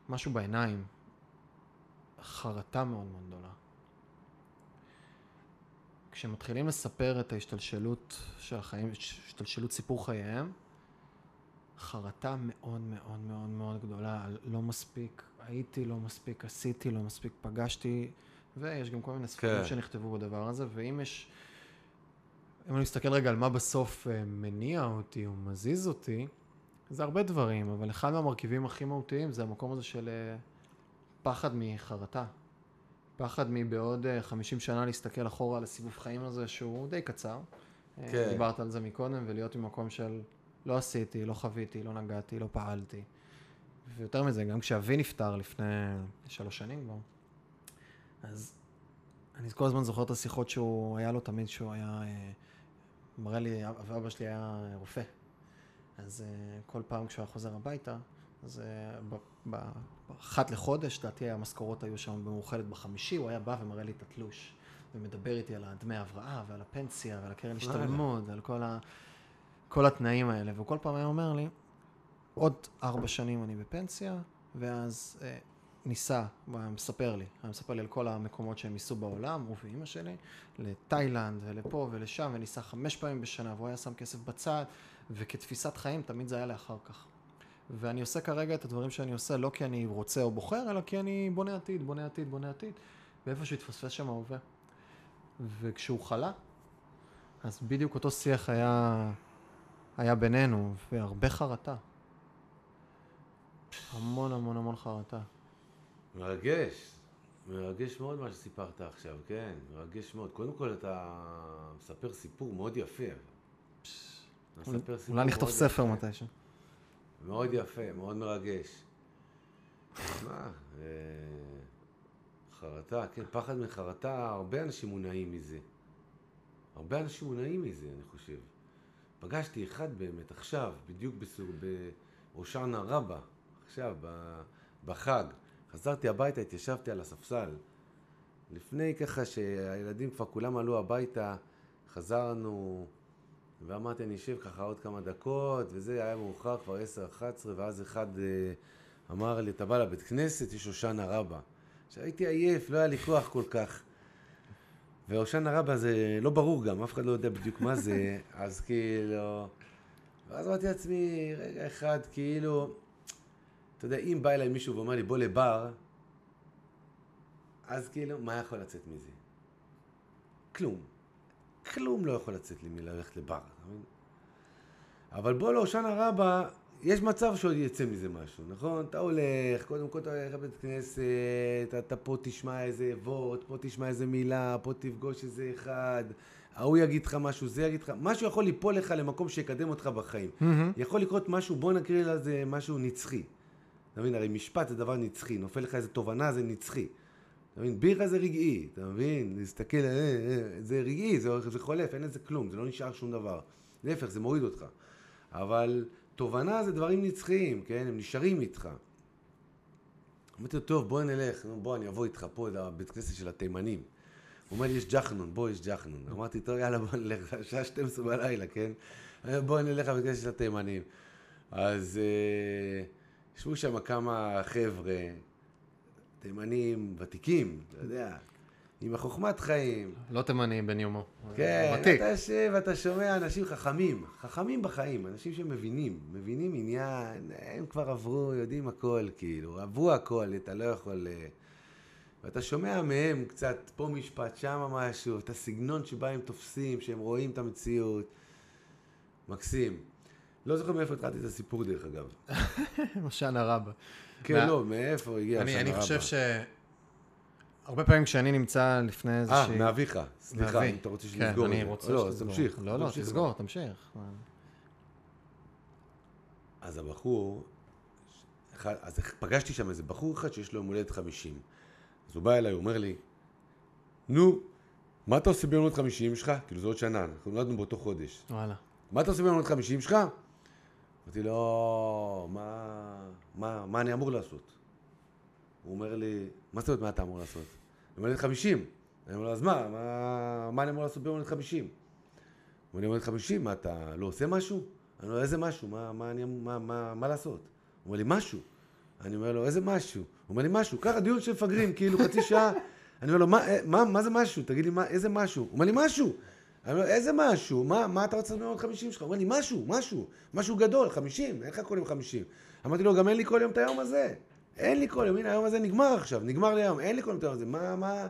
משהו בעיניים, חרטה מאוד מאוד גדולה. כשמתחילים לספר את ההשתלשלות של החיים, השתלשלות סיפור חייהם, חרטה מאוד מאוד מאוד מאוד גדולה, לא מספיק הייתי, לא מספיק עשיתי, לא מספיק פגשתי, ויש גם כל מיני ספרים כן. שנכתבו בדבר הזה, ואם יש, אם אני מסתכל רגע על מה בסוף אה, מניע אותי או מזיז אותי, זה הרבה דברים, אבל אחד מהמרכיבים הכי מהותיים זה המקום הזה של אה, פחד מחרטה. פחד מבעוד אה, 50 שנה להסתכל אחורה על הסיבוב חיים הזה שהוא די קצר. אה, כן. דיברת על זה מקודם, ולהיות במקום של לא עשיתי, לא חוויתי, לא נגעתי, לא פעלתי. ויותר מזה, גם כשאבי נפטר לפני שלוש שנים כבר, אז אני כל הזמן זוכר את השיחות שהוא, היה לו תמיד שהוא היה, אה, מראה לי, אב- אבא שלי היה רופא. אז אה, כל פעם כשהוא היה חוזר הביתה, אז אה, אחת לחודש, לדעתי המשכורות היו שם במאוחדת בחמישי, הוא היה בא ומראה לי את התלוש, ומדבר איתי על הדמי הבראה ועל הפנסיה ועל הקרן השתלמות ועל כל, ה, כל התנאים האלה, והוא כל פעם היה אומר לי, עוד ארבע שנים אני בפנסיה, ואז אה, ניסה, הוא היה מספר לי, היה מספר לי על כל המקומות שהם ניסו בעולם, הוא ואימא שלי, לתאילנד ולפה ולשם, וניסה חמש פעמים בשנה, והוא היה שם כסף בצד, וכתפיסת חיים תמיד זה היה לאחר כך. ואני עושה כרגע את הדברים שאני עושה, לא כי אני רוצה או בוחר, אלא כי אני בונה עתיד, בונה עתיד, בונה עתיד, ואיפה שהתפספס שם ההווה. וכשהוא חלה, אז בדיוק אותו שיח היה, היה בינינו, והרבה חרטה. המון המון המון חרטה. מרגש. מרגש מאוד מה שסיפרת עכשיו, כן, מרגש מאוד. קודם כל אתה מספר סיפור מאוד יפה. אתה מספר סיפור אולי נכתוב ספר. מתישהו. מאוד יפה, מאוד מרגש. מה, אה, חרטה, כן, פחד מחרטה, הרבה אנשים מונעים מזה. הרבה אנשים מונעים מזה, אני חושב. פגשתי אחד באמת, עכשיו, בדיוק בסור, בהושענא רבה, עכשיו, בחג. חזרתי הביתה, התיישבתי על הספסל. לפני ככה שהילדים כבר כולם עלו הביתה, חזרנו ואמרתי, אני אשב ככה עוד כמה דקות, וזה היה מאוחר, כבר 10-11, ואז אחד אה, אמר לי, אתה בא לבית כנסת, יש הושענא רבה. עכשיו הייתי עייף, לא היה לי כוח כל כך. והושענא רבה זה לא ברור גם, אף אחד לא יודע בדיוק מה זה, אז כאילו... ואז אמרתי לעצמי, רגע אחד, כאילו, אתה יודע, אם בא אליי מישהו ואומר לי, בוא לבר, אז כאילו, מה יכול לצאת מזה? כלום. כלום לא יכול לצאת לי מללכת לבר, אתה מבין? אבל בוא להושענא רבה, יש מצב שעוד יצא מזה משהו, נכון? אתה הולך, קודם כל אתה הולך לבית כנסת, אתה פה תשמע איזה אבות, פה תשמע איזה מילה, פה תפגוש איזה אחד, ההוא יגיד לך משהו, זה יגיד לך, משהו יכול ליפול לך למקום שיקדם אותך בחיים. יכול לקרות משהו, בוא נקריא לזה משהו נצחי. אתה מבין? הרי משפט זה דבר נצחי, נופל לך איזה תובנה, זה נצחי. אתה מבין? בירה זה רגעי, אתה מבין? להסתכל, אה, אה, זה רגעי, זה, זה חולף, אין לזה כלום, זה לא נשאר שום דבר. להפך, זה מוריד אותך. אבל תובנה זה דברים נצחיים, כן? הם נשארים איתך. אמרתי לו, טוב, בוא נלך, בוא, אני אבוא איתך פה לבית כנסת של התימנים. הוא אומר לי, יש ג'חנון, בוא, יש ג'חנון. אמרתי, טוב, יאללה, בוא נלך, שעה 12 בלילה, כן? בוא נלך לבית כנסת של התימנים. אז אה, ישבו שם כמה חבר'ה, תימנים ותיקים, אתה יודע, עם החוכמת חיים. לא תימני בן יומו. כן, ותיק. אתה יושב ואתה שומע אנשים חכמים, חכמים בחיים, אנשים שמבינים, מבינים עניין, הם כבר עברו, יודעים הכל, כאילו, עברו הכל, אתה לא יכול... אה, ואתה שומע מהם קצת, פה משפט, שם משהו, את הסגנון שבה הם תופסים, שהם רואים את המציאות. מקסים. לא זוכר מאיפה התחלתי את הסיפור דרך אגב. הושענא רבה. כן, לא, מאיפה הגיע אני, השנה אני? חושב ש... הרבה פעמים כשאני נמצא לפני אה, איזושהי... מאביך. סליחה. אם אתה רוצה כן, שנסגור את אני זה. רוצה לא, אז. תמשיך. לא, לא. תסגור, תמשיך. אז הבחור, אז פגשתי שם איזה בחור אחד שיש לו יום הולדת 50. אז הוא בא אליי, הוא אומר לי, נו, מה אתה עושה ביום הולדת 50 שלך? כאילו זה עוד שנה, אנחנו נולדנו באותו חודש. וואלה. מה אתה עושה ביום הולדת 50 שלך? אמרתי לו, מה, מה, מה אני אמור לעשות? הוא אומר לי, מה זאת אומרת מה אתה אמור לעשות? יום הולדת 50. אני אומר לו, אז מה, מה, מה אני אמור לעשות ביום הולדת 50? הוא אומר לי, יום הולדת 50, מה אתה לא עושה משהו? אני אומר לו, איזה משהו? מה, מה, אני, מה, מה, מה לעשות? הוא אומר לי, משהו. אני אומר לו, איזה משהו? הוא אומר לי, משהו. ככה דיון של מפגרים, כאילו חצי שעה. אני אומר לו, מה, אה, מה, מה זה משהו? תגיד לי, מה, איזה משהו? הוא אומר לי, משהו. אני אומר, איזה משהו? מה, מה אתה רוצה לעשות חמישים שלך? הוא אומר לי, משהו, משהו, משהו גדול, חמישים, אין לך כל יום חמישים. אמרתי לו, גם אין לי כל יום את היום הזה. אין לי כל יום, הנה היום הזה נגמר עכשיו, נגמר לי היום, אין לי כל יום את היום הזה. מה, מה,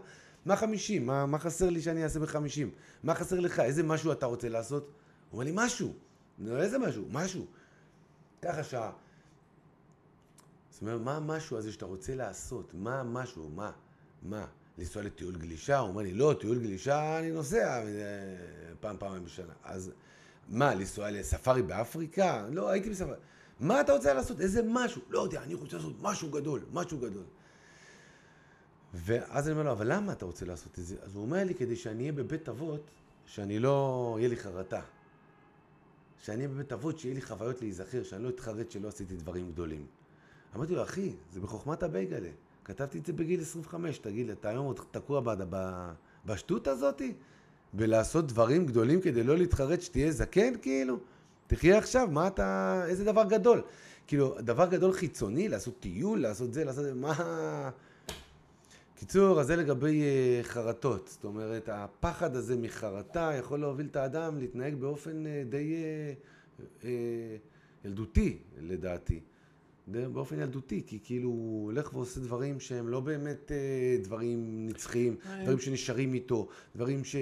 מה חמישים? מה, מה חסר לי שאני אעשה בחמישים? מה חסר לך? איזה משהו אתה רוצה לעשות? הוא אומר לי, משהו. אני אומר, איזה משהו? משהו. ככה שעה. זאת אומרת, מה המשהו הזה שאתה רוצה לעשות? מה המשהו? מה? מה? לנסוע לטיול גלישה? הוא אומר לי, לא, טיול גלישה אני נוסע פעם, פעמיים בשנה. אז מה, לנסוע לספארי באפריקה? לא, הייתי בספארי. מה אתה רוצה לעשות? איזה משהו? לא יודע, אני רוצה לעשות משהו גדול, משהו גדול. ואז אני אומר לו, אבל למה אתה רוצה לעשות את זה? אז הוא אומר לי, כדי שאני אהיה בבית אבות, שאני לא, יהיה לי חרטה. שאני אהיה בבית אבות, שיהיה לי חוויות להיזכר, שאני לא אתחרט שלא עשיתי דברים גדולים. אמרתי לו, אחי, זה בחוכמת הבייגלה. כתבתי את זה בגיל 25, תגיד לי, אתה היום עוד תקוע בשטות הזאתי? בלעשות דברים גדולים כדי לא להתחרט שתהיה זקן, כאילו? תחיה עכשיו, מה אתה... איזה דבר גדול. כאילו, דבר גדול חיצוני, לעשות טיול, לעשות זה, לעשות זה, מה... קיצור, אז זה לגבי אה, חרטות. זאת אומרת, הפחד הזה מחרטה יכול להוביל את האדם להתנהג באופן אה, די אה, ילדותי, לדעתי. באופן ילדותי, כי כאילו הוא הולך ועושה דברים שהם לא באמת אה, דברים נצחיים, דברים שנשארים איתו, דברים, ש,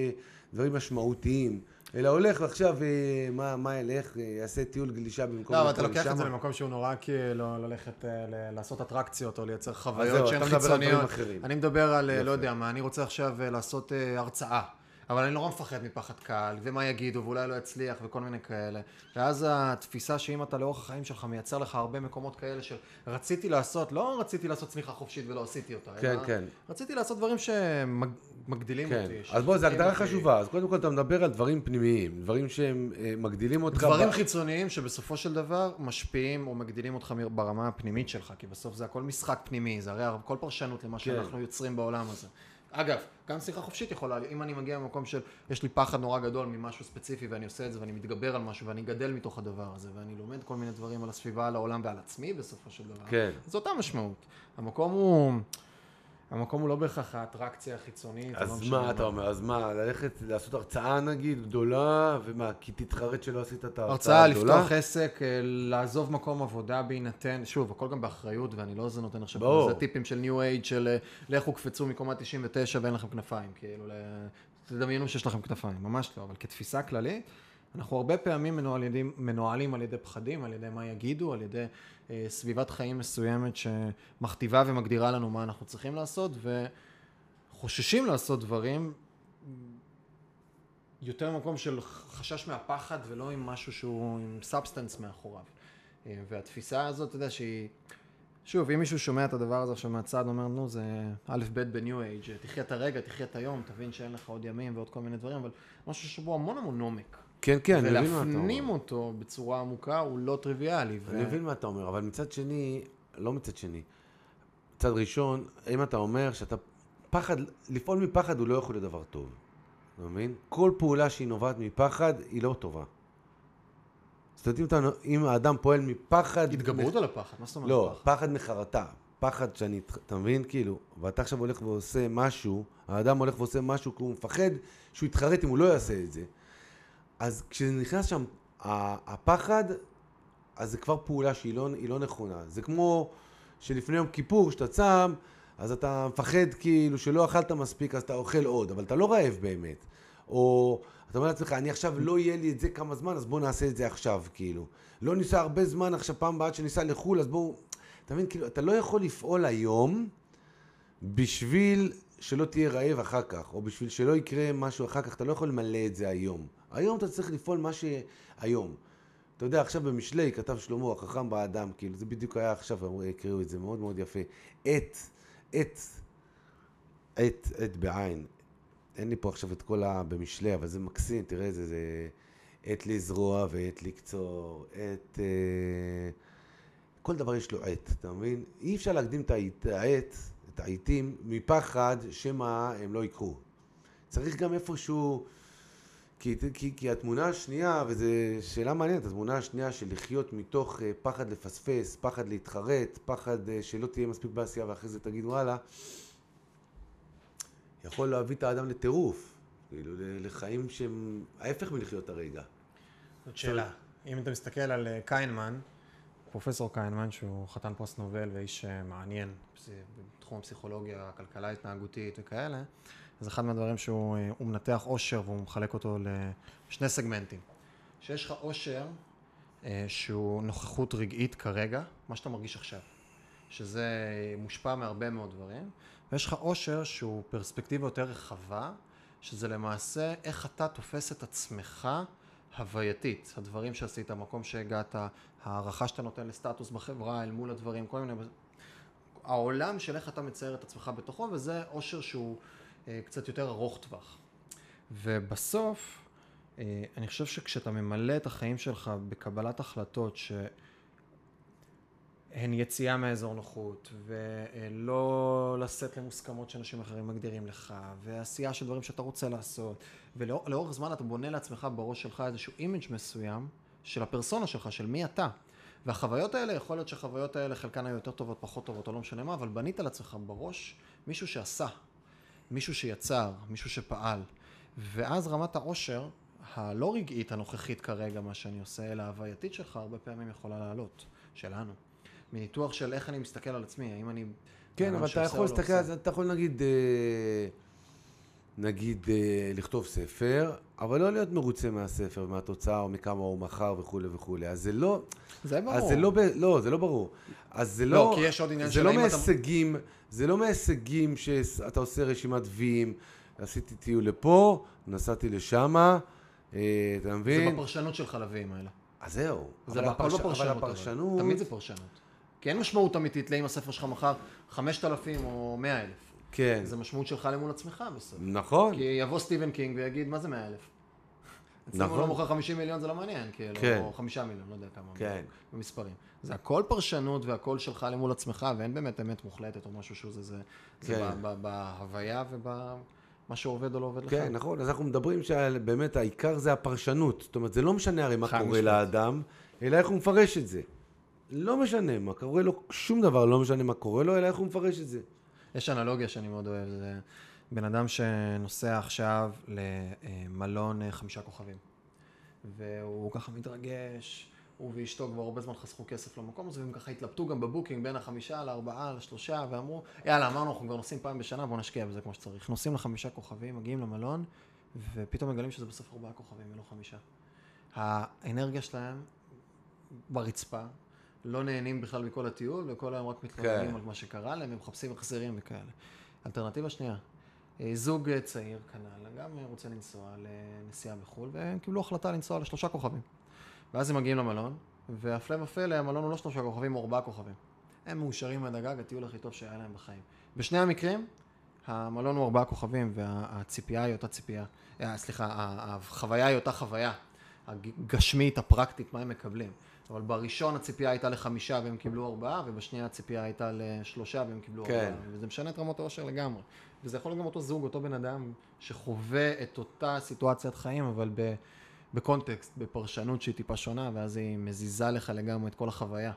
דברים משמעותיים, אלא הולך ועכשיו, אה, מה, מה ילך, אה, יעשה טיול גלישה במקום... לא, אבל אתה לוקח את זה. למקום שהוא נורא כאילו ללכת אה, ל- לעשות אטרקציות או לייצר חוויות שהן חיצוניות. אחרים. אני מדבר על, אה, יפה. לא יודע מה, אני רוצה עכשיו אה, לעשות אה, הרצאה. אבל אני נורא מפחד מפחד קהל, ומה יגידו, ואולי לא יצליח, וכל מיני כאלה. ואז התפיסה שאם אתה לאורך החיים שלך מייצר לך הרבה מקומות כאלה שרציתי לעשות, לא רציתי לעשות צמיחה חופשית ולא עשיתי אותה, כן, אלא כן. רציתי לעשות דברים שמגדילים כן, אותי. אז בוא, זו הגדרה אותי. חשובה. אז קודם כל אתה מדבר על דברים פנימיים, דברים שהם אה, מגדילים אותך. דברים ב- חיצוניים שבסופו של דבר משפיעים או מגדילים אותך ברמה הפנימית שלך, כי בסוף זה הכל משחק פנימי, זה הרי הכל פרשנות למה כן. שאנחנו יוצרים בעולם הזה. אגב, גם שיחה חופשית יכולה, אם אני מגיע ממקום של, יש לי פחד נורא גדול ממשהו ספציפי ואני עושה את זה ואני מתגבר על משהו ואני גדל מתוך הדבר הזה ואני לומד כל מיני דברים על הסביבה, על העולם ועל עצמי בסופו של דבר. כן. זו אותה משמעות. המקום הוא, המקום הוא לא בהכרח האטרקציה החיצונית. לא אז משנה מה אתה אומר? אז מה, ללכת לעשות הרצאה נגיד גדולה, ומה, כי תתחרט שלא עשית את ההרצאה הרצאה, הגדולה? לפתוח עסק, אה, לעזוב מקום עבודה בהינתן, שוב, הכל גם באחריות, ואני לא זה נותן עכשיו ברור. זה טיפים של ניו אייד של אה, לכו קפצו מקומה 99 ואין לכם כנפיים, כאילו, ל- תדמיינו שיש לכם כנפיים, ממש לא, אבל כתפיסה כללית, אנחנו הרבה פעמים מנוהלים, מנוהלים על ידי פחדים, על ידי מה יגידו, על ידי סביבת חיים מסוימת שמכתיבה ומגדירה לנו מה אנחנו צריכים לעשות, וחוששים לעשות דברים יותר ממקום של חשש מהפחד ולא עם משהו שהוא עם substance מאחוריו. אה, והתפיסה הזאת, אתה יודע, שהיא... שוב, אם מישהו שומע את הדבר הזה עכשיו מהצד, אומר, נו, זה א' ב' ב new age, תחיה את הרגע, תחיה את היום, תבין שאין לך עוד ימים ועוד כל מיני דברים, אבל משהו שבו המון המון עומק. כן, כן, אני מבין מה אתה אומר. ולהפנים אותו בצורה עמוקה הוא לא טריוויאלי. אני מבין מה אתה אומר, אבל מצד שני, לא מצד שני, מצד ראשון, אם אתה אומר שאתה, פחד, לפעול מפחד הוא לא יכול להיות דבר טוב, אתה מבין? כל פעולה שהיא נובעת מפחד היא לא טובה. זאת אומרת, אם, אתה, אם האדם פועל מפחד... התגברות על הפחד, מה זאת אומרת לא, פחד? פחד מחרטה. פחד שאני, אתה מבין? כאילו, ואתה עכשיו הולך ועושה משהו, האדם הולך ועושה משהו כי הוא מפחד שהוא יתחרט אם הוא לא יעשה את זה. אז כשנכנס שם הפחד, אז זה כבר פעולה שהיא לא, לא נכונה. זה כמו שלפני יום כיפור, כשאתה צם, אז אתה מפחד כאילו שלא אכלת מספיק, אז אתה אוכל עוד, אבל אתה לא רעב באמת. או אתה אומר לעצמך, אני עכשיו לא יהיה לי את זה כמה זמן, אז בוא נעשה את זה עכשיו, כאילו. לא ניסע הרבה זמן עכשיו, פעם הבאה שניסע לחו"ל, אז בואו... אתה מבין, כאילו, אתה לא יכול לפעול היום בשביל שלא תהיה רעב אחר כך, או בשביל שלא יקרה משהו אחר כך, אתה לא יכול למלא את זה היום. היום אתה צריך לפעול מה שהיום. אתה יודע, עכשיו במשלי כתב שלמה, החכם באדם, כאילו, זה בדיוק היה עכשיו, הקריאו את זה מאוד מאוד יפה. עת, עת, עת, עת בעין. אין לי פה עכשיו את כל ה... במשלי, אבל זה מקסים, תראה איזה, זה עת לזרוע ועת לקצור, עת... אה, כל דבר יש לו עת, אתה מבין? אי אפשר להקדים את העת, את העיתים, מפחד שמא הם לא יקרו. צריך גם איפשהו... כי, כי, כי התמונה השנייה, וזו שאלה מעניינת, התמונה השנייה של לחיות מתוך אה, פחד לפספס, פחד להתחרט, פחד אה, שלא תהיה מספיק בעשייה ואחרי זה תגיד וואלה, יכול להביא את האדם לטירוף, כאילו לחיים שהם ההפך מלחיות הרגע. זאת שאלה. אם אתה מסתכל על אה, קיינמן, פרופסור קיינמן, שהוא חתן פרס נובל ואיש מעניין בתחום הפסיכולוגיה, הכלכלה ההתנהגותית וכאלה, אז אחד מהדברים שהוא אה, מנתח עושר והוא מחלק אותו לשני סגמנטים. שיש לך עושר אה, שהוא נוכחות רגעית כרגע, מה שאתה מרגיש עכשיו, שזה מושפע מהרבה מאוד דברים, ויש לך עושר שהוא פרספקטיבה יותר רחבה, שזה למעשה איך אתה תופס את עצמך הווייתית, הדברים שעשית, המקום שהגעת, הערכה שאתה נותן לסטטוס בחברה אל מול הדברים, כל מיני... העולם של איך אתה מצייר את עצמך בתוכו, וזה עושר שהוא קצת יותר ארוך טווח. ובסוף, אה, אני חושב שכשאתה ממלא את החיים שלך בקבלת החלטות שהן יציאה מאזור נוחות, ולא לשאת למוסכמות שאנשים אחרים מגדירים לך, ועשייה של דברים שאתה רוצה לעשות, ולאורך זמן אתה בונה לעצמך בראש שלך איזשהו image מסוים של הפרסונה שלך, של מי אתה. והחוויות האלה, יכול להיות שהחוויות האלה חלקן היו יותר טובות, פחות טובות, או לא משנה מה, אבל בנית לעצמך בראש מישהו שעשה, מישהו שיצר, מישהו שפעל. ואז רמת העושר, הלא רגעית הנוכחית כרגע, מה שאני עושה, אלא ההווייתית שלך, הרבה פעמים יכולה לעלות, שלנו. מניתוח של איך אני מסתכל על עצמי, האם אני... כן, אבל אתה יכול לא להסתכל אתה יכול נגיד, אה, נגיד אה, לכתוב ספר, אבל לא להיות מרוצה מהספר, מהתוצאה, או מכמה הוא מכר וכולי וכולי. אז זה לא... זה ברור. אז זה לא, ב... לא, זה לא ברור. אז זה לא, לא... כי יש עוד עניין זה של לא אתה- מהישגים, זה לא מההישגים שאתה עושה רשימת ויים, עשיתי טיול לפה, נסעתי לשמה, אה, אתה זה מבין? בפרשנות של חלבים האלה. אז זהו. זה הכל הפרש- בפרשנות. אבל אבל. הפרשנות... תמיד זה פרשנות. כי אין משמעות אמיתית לאם הספר שלך מכר 5,000 או 100,000. כן. זה משמעות שלך למול עצמך בסוף. נכון. כי יבוא סטיבן קינג ויגיד, מה זה 100,000? אצלי אם הוא נכון. לא מוכר 50 מיליון זה לא מעניין, כאילו, כן. או 5 מיליון, לא יודע כמה. כן. במספרים. זה הכל פרשנות והכל שלך למול עצמך, ואין באמת אמת מוחלטת או משהו שהוא זה, זה, זה כן. ב- בהוויה ובמה שעובד או לא עובד לך. כן, נכון, אז אנחנו מדברים שבאמת העיקר זה הפרשנות. זאת אומרת, זה לא משנה הרי מה קורה משמעית. לאדם, אלא איך הוא מפרש את זה. לא משנה מה קורה לו, שום דבר לא משנה מה קורה לו, אלא איך הוא מפרש את זה. יש אנלוגיה שאני מאוד אוהב, זה בן אדם שנוסע עכשיו למלון אה, חמישה כוכבים, והוא ככה מתרגש, הוא ואשתו כבר הרבה זמן חסכו כסף למקום הזה, והם ככה התלבטו גם בבוקינג בין החמישה לארבעה לשלושה, ואמרו, יאללה, אמרנו, אנחנו כבר נוסעים פעם בשנה, בואו נשקיע בזה כמו שצריך. נוסעים לחמישה כוכבים, מגיעים למלון, ופתאום מגלים שזה בסוף ארבעה כוכבים ולא חמישה. האנרגיה שלהם ברצפה, לא נהנים בכלל מכל הטיול, וכל היום רק מתלוננים כן. על מה שקרה להם, הם מחפשים החזרים וכאלה. אלטרנטיבה שנייה, אה, זוג אה, צעיר כנ"ל, גם אה, רוצה לנסוע לנסיעה בחו"ל, והם קיבלו החלטה לנסוע לשלושה כוכבים. ואז הם מגיעים למלון, והפלא ופלא, המלון הוא לא שלושה כוכבים, הוא ארבעה כוכבים. הם מאושרים עד הגג, הטיול הכי טוב שהיה להם בחיים. בשני המקרים, המלון הוא ארבעה כוכבים, והציפייה היא אותה ציפייה. סליחה, החוויה היא אותה חוויה. הגשמית, הפרקטית, מה הם מקבלים. אבל בראשון הציפייה הייתה לחמישה והם קיבלו ארבעה, ובשנייה הציפייה הייתה לשלושה והם קיבלו כן. ארבעה. וזה משנה את רמות האושר לגמרי. וזה יכול להיות גם אותו זוג, אותו בן אדם, שחווה את אותה סיטואציית חיים, אבל ב, בקונטקסט, בפרשנות שהיא טיפה שונה, ואז היא מזיזה לך לגמרי את כל החוויה.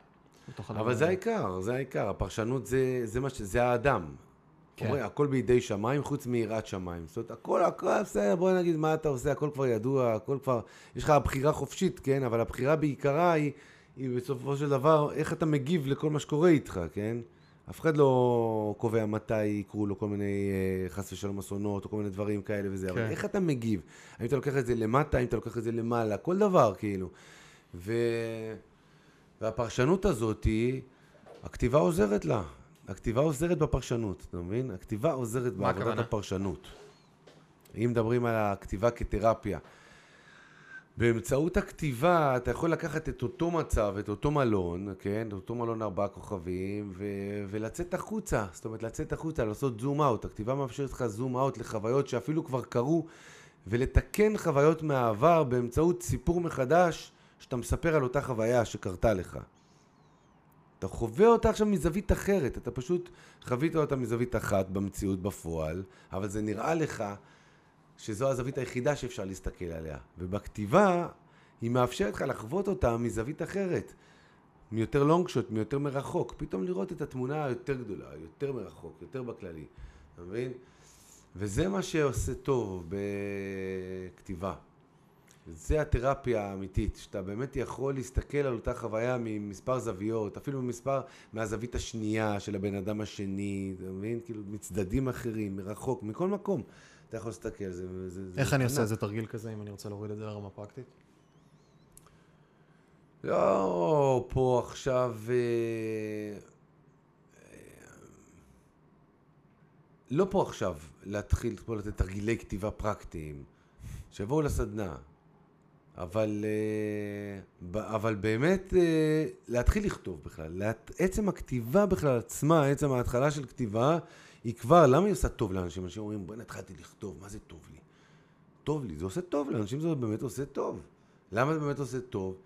אבל זה. העיקר, זה העיקר. הפרשנות זה, זה מה ש... זה האדם. כן. אומרים, הכל בידי שמיים חוץ מיראת שמיים. זאת אומרת, הכל, הכל, בסדר, בוא נגיד מה אתה עושה, הכל כבר ידוע, הכל כבר... יש לך בחירה חופשית, כן? אבל הבחירה בעיקרה היא, היא בסופו של דבר, איך אתה מגיב לכל מה שקורה איתך, כן? אף אחד לא קובע מתי יקרו לו כל מיני, אה, חס ושלום, אסונות, או כל מיני דברים כאלה וזה, אבל כן. איך אתה מגיב? האם אתה לוקח את זה למטה, האם אתה לוקח את זה למעלה, כל דבר, כאילו. ו... והפרשנות הזאת הכתיבה עוזרת לה. הכתיבה עוזרת בפרשנות, אתה מבין? הכתיבה עוזרת בעבודת הכוונה? הפרשנות. אם מדברים על הכתיבה כתרפיה. באמצעות הכתיבה אתה יכול לקחת את אותו מצב, את אותו מלון, כן? את אותו מלון ארבעה כוכבים, ו- ולצאת החוצה. זאת אומרת, לצאת החוצה, לעשות זום אאוט. הכתיבה מאפשרת לך זום אאוט לחוויות שאפילו כבר קרו, ולתקן חוויות מהעבר באמצעות סיפור מחדש, שאתה מספר על אותה חוויה שקרתה לך. אתה חווה אותה עכשיו מזווית אחרת, אתה פשוט חווית אותה מזווית אחת במציאות בפועל, אבל זה נראה לך שזו הזווית היחידה שאפשר להסתכל עליה. ובכתיבה, היא מאפשרת לך לחוות אותה מזווית אחרת. מיותר לונגשוט, מיותר מרחוק. פתאום לראות את התמונה היותר גדולה, יותר מרחוק, יותר בכללי. אתה מבין? וזה מה שעושה טוב בכתיבה. זה התרפיה האמיתית, שאתה באמת יכול להסתכל על אותה חוויה ממספר זוויות, אפילו ממספר, מהזווית השנייה של הבן אדם השני, אתה מבין? כאילו, מצדדים אחרים, מרחוק, מכל מקום. אתה יכול להסתכל, זה... זה זה איך אני עושה. איזה תרגיל כזה, אם אני רוצה להוריד את זה לרמה פרקטית? לא פה עכשיו... אה, אה, לא פה עכשיו להתחיל פה לתת תרגילי כתיבה פרקטיים, שיבואו לסדנה. אבל, אה, אבל באמת אה, להתחיל לכתוב בכלל. עצם הכתיבה בכלל עצמה, עצם ההתחלה של כתיבה, היא כבר, למה היא עושה טוב לאנשים? אנשים אומרים, בוא'נה, התחלתי לכתוב, מה זה טוב לי? טוב לי, זה עושה טוב, לאנשים זה באמת עושה טוב. למה זה באמת עושה טוב?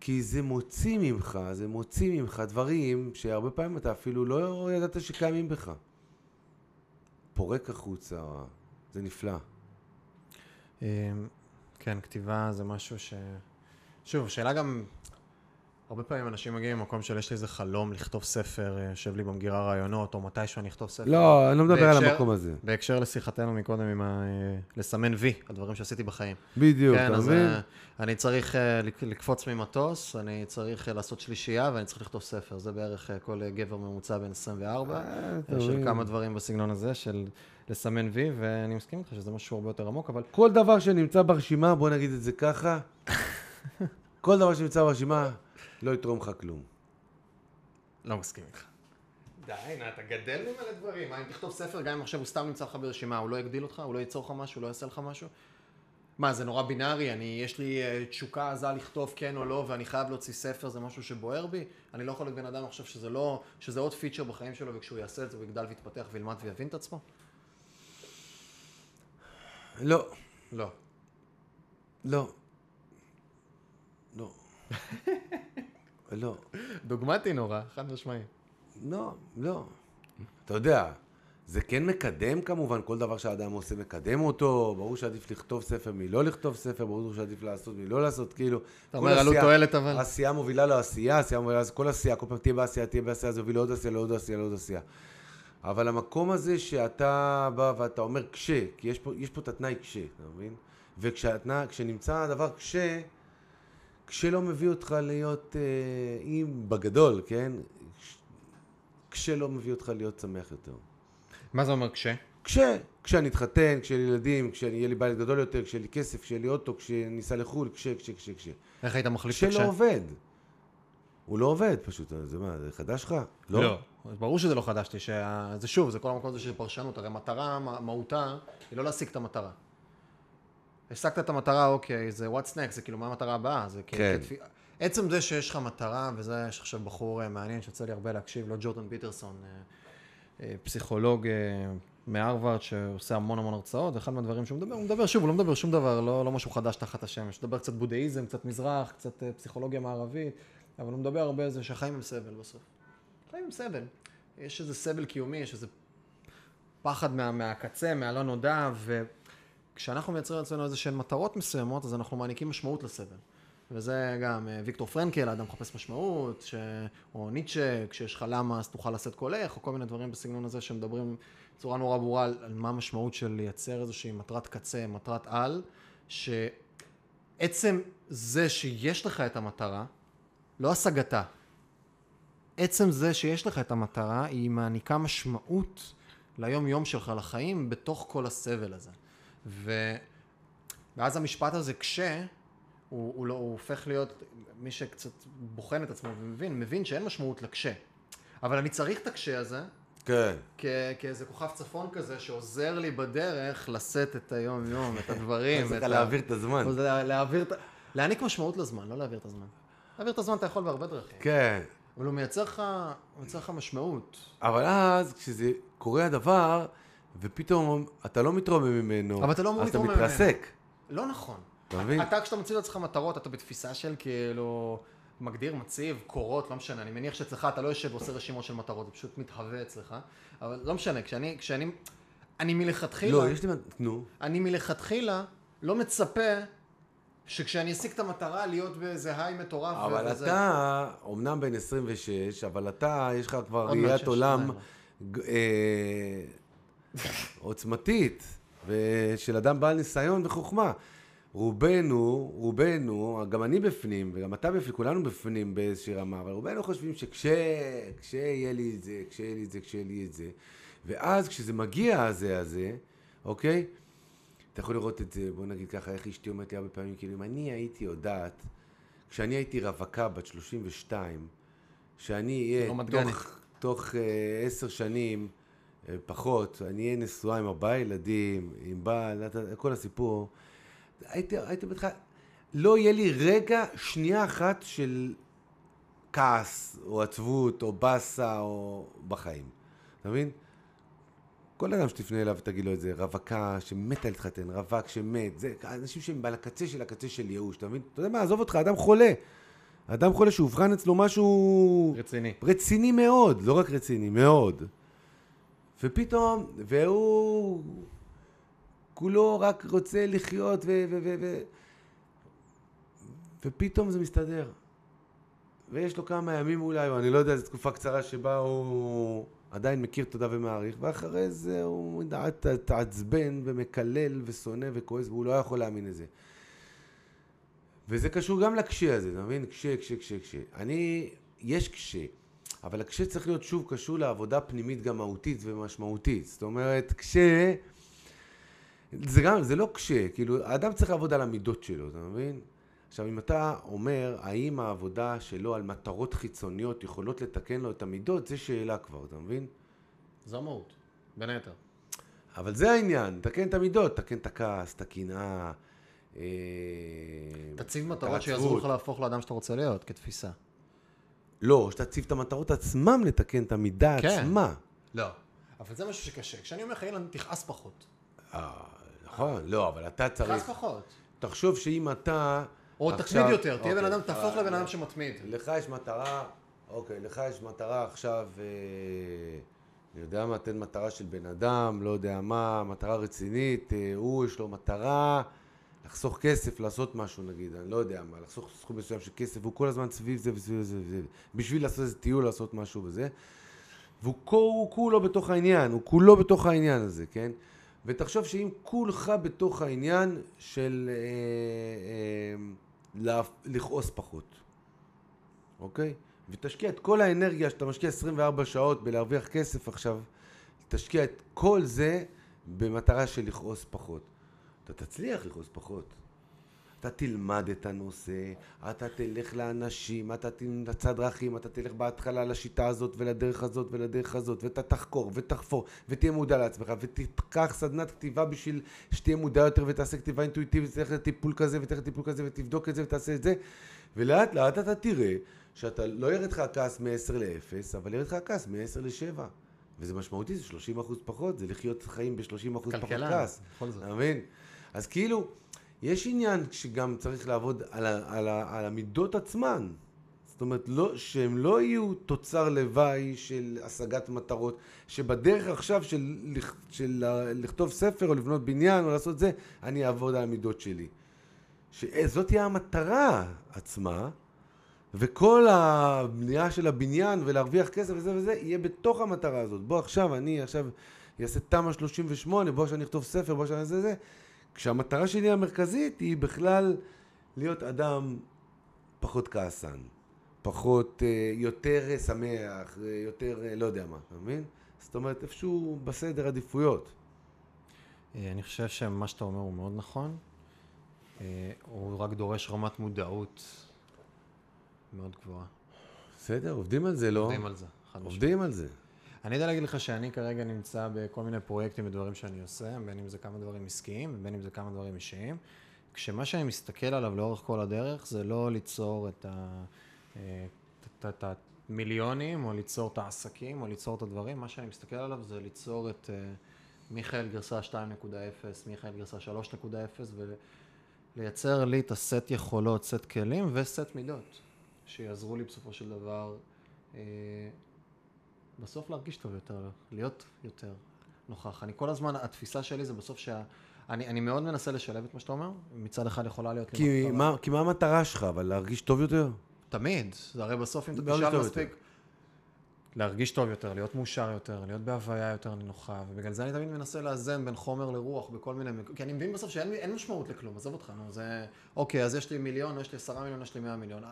כי זה מוציא ממך, זה מוציא ממך דברים שהרבה פעמים אתה אפילו לא ידעת שקיימים בך. פורק החוצה, זה נפלא. כן, כתיבה זה משהו ש... שוב, שאלה גם... הרבה פעמים אנשים מגיעים ממקום של יש לי איזה חלום לכתוב ספר, אה, יושב לי במגירה רעיונות, או מתישהו אני אכתוב ספר. לא, אני לא מדבר על המקום הזה. בהקשר לשיחתנו מקודם עם ה... אה, לסמן וי, הדברים שעשיתי בחיים. בדיוק, כן, אתה אז מבין? אה, אני צריך לק- לקפוץ ממטוס, אני צריך לעשות שלישייה ואני צריך לכתוב ספר. זה בערך כל גבר ממוצע בן 24, אה, אתה אה, של. כמה דברים בסגנון הזה, של לסמן וי, ואני מסכים איתך שזה משהו הרבה יותר עמוק, אבל כל דבר שנמצא ברשימה, בוא נגיד את זה ככה, כל דבר שנמצא ברשימה, לא יתרום לך כלום. לא מסכים איתך. די, נה, אתה גדל ממלא דברים. מה, אם תכתוב ספר, גם אם עכשיו הוא סתם נמצא לך ברשימה, הוא לא יגדיל אותך? הוא לא ייצור לך משהו? הוא לא יעשה לך משהו? מה, זה נורא בינארי? אני, יש לי אה, תשוקה עזה לכתוב כן או לא, ואני חייב להוציא ספר, זה משהו שבוער בי? אני לא יכול להיות בן אדם עכשיו שזה לא, שזה עוד פיצ'ר בחיים שלו, וכשהוא יעשה את זה הוא יגדל ויתפתח וילמד ויבין את עצמו? לא, לא. לא. לא. לא. דוגמטי נורא, חד משמעי. לא, לא. אתה יודע, זה כן מקדם כמובן, כל דבר שהאדם עושה מקדם אותו, ברור שעדיף לכתוב ספר מלא לכתוב ספר, ברור שעדיף לעשות מלא לעשות, כאילו... אתה אומר עלות תועלת אבל? עשייה מובילה לעשייה, עשייה מובילה, כל עשייה, כל פעם תהיה בעשייה, תהיה בעשייה, זה יוביל לעוד עשייה, לעוד עשייה, לעוד עשייה. אבל המקום הזה שאתה בא ואתה אומר קשה, כי יש פה, יש פה את התנאי קשה, אתה מבין? וכשנמצא הדבר קשה, קשה לא מביא אותך להיות, אה, אם בגדול, כן? קשה לא מביא אותך להיות שמח יותר. מה זה אומר קשה? קשה, כשאני אתחתן, לי ילדים, כשיהיה לי בית גדול יותר, כשיהיה לי כסף, כשיהיה לי אוטו, כשניסע לחו"ל, קשה, קשה, קשה, קשה. איך היית מחליף את הקשה? קשה לא עובד. הוא לא עובד פשוט, זה מה, זה חדש לך? לא. לא. ברור שזה לא חדש לי, שזה שוב, זה כל המקום הזה של פרשנות, הרי מטרה, מהותה, היא לא להשיג את המטרה. השגת את המטרה, אוקיי, זה what's next, זה כאילו מה המטרה הבאה, זה כן. כתפי... עצם זה שיש לך מטרה, וזה, יש עכשיו בחור אה, מעניין שיוצא לי הרבה להקשיב לו, ג'ורדן פיטרסון, אה, אה, פסיכולוג מהרווארד שעושה המון המון הרצאות, ואחד מהדברים שהוא מדבר, הוא מדבר שוב, הוא לא מדבר שום דבר, לא, לא משהו חדש תחת השמש, הוא מדבר קצת בודהיזם, קצת מזרח, קצת פסיכולוגיה מערבית, אבל הוא מדבר הרבה על זה שהחיים הם סבל בסוף. חיים הם סבל. יש איזה סבל קיומי, יש איזה פחד מה, מהקצה, מהלא נודע, וכשאנחנו מייצרים לעצמנו איזה שהן מטרות מסוימות, אז אנחנו מעניקים משמעות לסבל. וזה גם אה, ויקטור פרנקל, האדם מחפש משמעות, ש... או ניטשה, כשיש לך למה אז תוכל לשאת קולך, או כל מיני דברים בסגנון הזה שמדברים בצורה נורא ברורה על, על מה המשמעות של לייצר איזושהי מטרת קצה, מטרת על, שעצם זה שיש לך את המטרה, לא השגתה, עצם זה שיש לך את המטרה, היא מעניקה משמעות ליום יום שלך, לחיים, בתוך כל הסבל הזה. ו... ואז המשפט הזה, כשה, הוא, הוא, לא, הוא הופך להיות, מי שקצת בוחן את עצמו ומבין, מבין שאין משמעות לקשה. אבל אני צריך את הקשה הזה, כן. כ- כאיזה כוכב צפון כזה שעוזר לי בדרך לשאת את היום יום, את הדברים. צריך להעביר את הזמן. להעביר את... להעניק משמעות לזמן, לא להעביר את הזמן. להעביר את הזמן אתה יכול בהרבה דרכים. כן. אבל הוא מייצר לך משמעות. אבל אז, כשזה קורה הדבר, ופתאום אתה לא מתרומם ממנו, אבל אתה לא אמור אז אתה להתרומם מתרסק. לא נכון. אתה מבין? אתה, כשאתה מציב לעצמך מטרות, אתה בתפיסה של כאילו, מגדיר, מציב, קורות, לא משנה. אני מניח שאצלך אתה לא יושב ועושה רשימות של מטרות, זה פשוט מתהווה אצלך. אבל לא משנה, כשאני, כשאני, אני מלכתחילה, לא, יש לי... נו. אני מלכתחילה לא מצפה שכשאני אשיג את המטרה להיות באיזה היי מטורף. אבל וזה... אתה, אומנם בן 26, אבל אתה, יש לך כבר ראיית עולם אה, עוצמתית, ושל אדם בעל ניסיון וחוכמה. רובנו, רובנו, גם אני בפנים, וגם אתה בפנים, כולנו בפנים באיזושהי רמה, אבל רובנו חושבים שכש... כשיהיה לי את זה, כשיהיה לי את זה, כשיהיה לי את זה, ואז כשזה מגיע הזה הזה, אוקיי? אתה יכול לראות את זה, בוא נגיד ככה, איך אשתי אומרת לי הרבה פעמים, כאילו, אם אני הייתי יודעת, כשאני הייתי רווקה בת 32, שאני אהיה גני. תוך, אה, עשר שנים, פחות, אני אהיה נשואה עם ארבעה ילדים, עם בעל, כל הסיפור, הייתי, הייתי בטח, לא יהיה לי רגע, שנייה אחת של כעס, או עצבות, או באסה, או בחיים. אתה מבין? כל אדם שתפנה אליו ותגיד לו את זה, רווקה שמתה להתחתן, רווק שמת, זה אנשים שהם על הקצה של הקצה של ייאוש, אתה מבין? אתה יודע מה, עזוב אותך, אדם חולה. אדם חולה שאובחן אצלו משהו רציני. רציני מאוד, לא רק רציני, מאוד. ופתאום, והוא כולו רק רוצה לחיות ו... ו, ו, ו ופתאום זה מסתדר. ויש לו כמה ימים אולי, או אני לא יודע, זו תקופה קצרה שבה הוא עדיין מכיר תודה ומעריך, ואחרי זה הוא מת- מתעצבן ומקלל ושונא וכועס, והוא לא יכול להאמין לזה. וזה קשור גם לקשה הזה, אתה מבין? קשה, קשה, קשה, קשה. אני, יש קשה, אבל הקשה צריך להיות שוב קשור לעבודה פנימית גם מהותית ומשמעותית. זאת אומרת, קשה, זה גם, זה לא קשה, כאילו, האדם צריך לעבוד על המידות שלו, אתה מבין? עכשיו, אם אתה אומר, האם העבודה שלו על מטרות חיצוניות יכולות לתקן לו את המידות, זה שאלה כבר, אתה מבין? זו המהות, בין היתר. אבל זה העניין, תקן את המידות, תקן את הכעס, את הקנאה. אה, תציב מטרות. שיעזרו לך להפוך לאדם שאתה רוצה להיות, כתפיסה. לא, שתציב את המטרות עצמם לתקן את המידה כן. עצמה. לא. אבל זה משהו שקשה. כשאני אומר לך, אילן, תכעס פחות. אה, נכון, לא, אבל אתה צריך... תכעס פחות. תחשוב שאם אתה... או עכשיו- תתמיד יותר, תהיה בן אוקיי. אדם, תהפוך לבן אדם שמתמיד. לך יש מטרה, אוקיי, לך יש מטרה עכשיו, אה, אני יודע מה, תן מטרה של בן אדם, לא יודע מה, מטרה רצינית, אה, הוא יש לו מטרה לחסוך כסף, לעשות משהו נגיד, אני לא יודע מה, לחסוך סכום מסוים של כסף, והוא כל הזמן סביב זה וסביב זה וזה, בשביל לעשות איזה טיול, לעשות משהו וזה, והוא כולו בתוך העניין, הוא כולו בתוך העניין הזה, כן? ותחשוב שאם כולך בתוך העניין של אה, אה, לה- לכעוס פחות, אוקיי? ותשקיע את כל האנרגיה שאתה משקיע 24 שעות בלהרוויח כסף עכשיו, תשקיע את כל זה במטרה של לכעוס פחות. אתה תצליח לכעוס פחות. אתה תלמד את הנושא, אתה תלך לאנשים, אתה תמצא דרכים, אתה תלך בהתחלה לשיטה הזאת ולדרך הזאת ולדרך הזאת, ואתה תחקור ותחפור ותהיה מודע לעצמך ותיקח סדנת כתיבה בשביל שתהיה מודע יותר ותעשה כתיבה אינטואיטיבית ותלך לטיפול כזה ותלך לטיפול כזה ותבדוק את זה ותעשה את זה ולאט לאט אתה תראה שאתה לא ירד לך הכעס מ-10 ל-0 אבל ירד לך הכעס מ-10 ל-7 וזה משמעותי, זה 30 אחוז פחות, זה לחיות חיים ב-30 אחוז פחות כלכלן, כעס. בכל זאת. אתה מבין? אז כאילו, יש עניין שגם צריך לעבוד על, ה, על, ה, על המידות עצמן. זאת אומרת, לא, שהם לא יהיו תוצר לוואי של השגת מטרות, שבדרך עכשיו של, של לכתוב ספר או לבנות בניין או לעשות זה, אני אעבוד על המידות שלי. שזאת תהיה המטרה עצמה, וכל הבנייה של הבניין ולהרוויח כסף וזה וזה, יהיה בתוך המטרה הזאת. בוא עכשיו, אני עכשיו אעשה תמ"א 38, בוא עכשיו אני אכתוב ספר, בוא עכשיו אני אעשה זה. כשהמטרה שלי המרכזית היא בכלל להיות אדם פחות כעסן, פחות, אה, יותר אה, שמח, אה, יותר לא יודע מה, אתה מבין? זאת אומרת, איפשהו בסדר עדיפויות. אני חושב שמה שאתה אומר הוא מאוד נכון. הוא רק דורש רמת מודעות מאוד גבוהה. בסדר, עובדים על זה, לא? עובדים על זה, חד משמעית. עובדים על זה. אני יודע להגיד לך שאני כרגע נמצא בכל מיני פרויקטים ודברים שאני עושה, בין אם זה כמה דברים עסקיים ובין אם זה כמה דברים אישיים. כשמה שאני מסתכל עליו לאורך כל הדרך זה לא ליצור את ה... אה, המיליונים או ליצור את העסקים או ליצור את הדברים, מה שאני מסתכל עליו זה ליצור את אה, מיכאל גרסה 2.0, מיכאל גרסה 3.0 ולייצר לי את הסט יכולות, סט כלים וסט מידות שיעזרו לי בסופו של דבר אה, בסוף להרגיש טוב יותר, להיות יותר נוכח. אני כל הזמן, התפיסה שלי זה בסוף שה... אני, אני מאוד מנסה לשלב את מה שאתה אומר, מצד אחד יכולה להיות כי מה, כי מה המטרה שלך? אבל להרגיש טוב יותר? תמיד, זה הרי בסוף אם אתה תשאל מספיק, להרגיש טוב יותר, להיות מאושר יותר, להיות בהוויה יותר נינוחה, ובגלל זה אני תמיד מנסה לאזן בין חומר לרוח בכל מיני, מק- כי אני מבין בסוף שאין אין משמעות לכלום, עזוב אותך, נו, זה, אוקיי, אז יש לי מיליון, יש לי עשרה מיליון, יש לי מאה מיליון.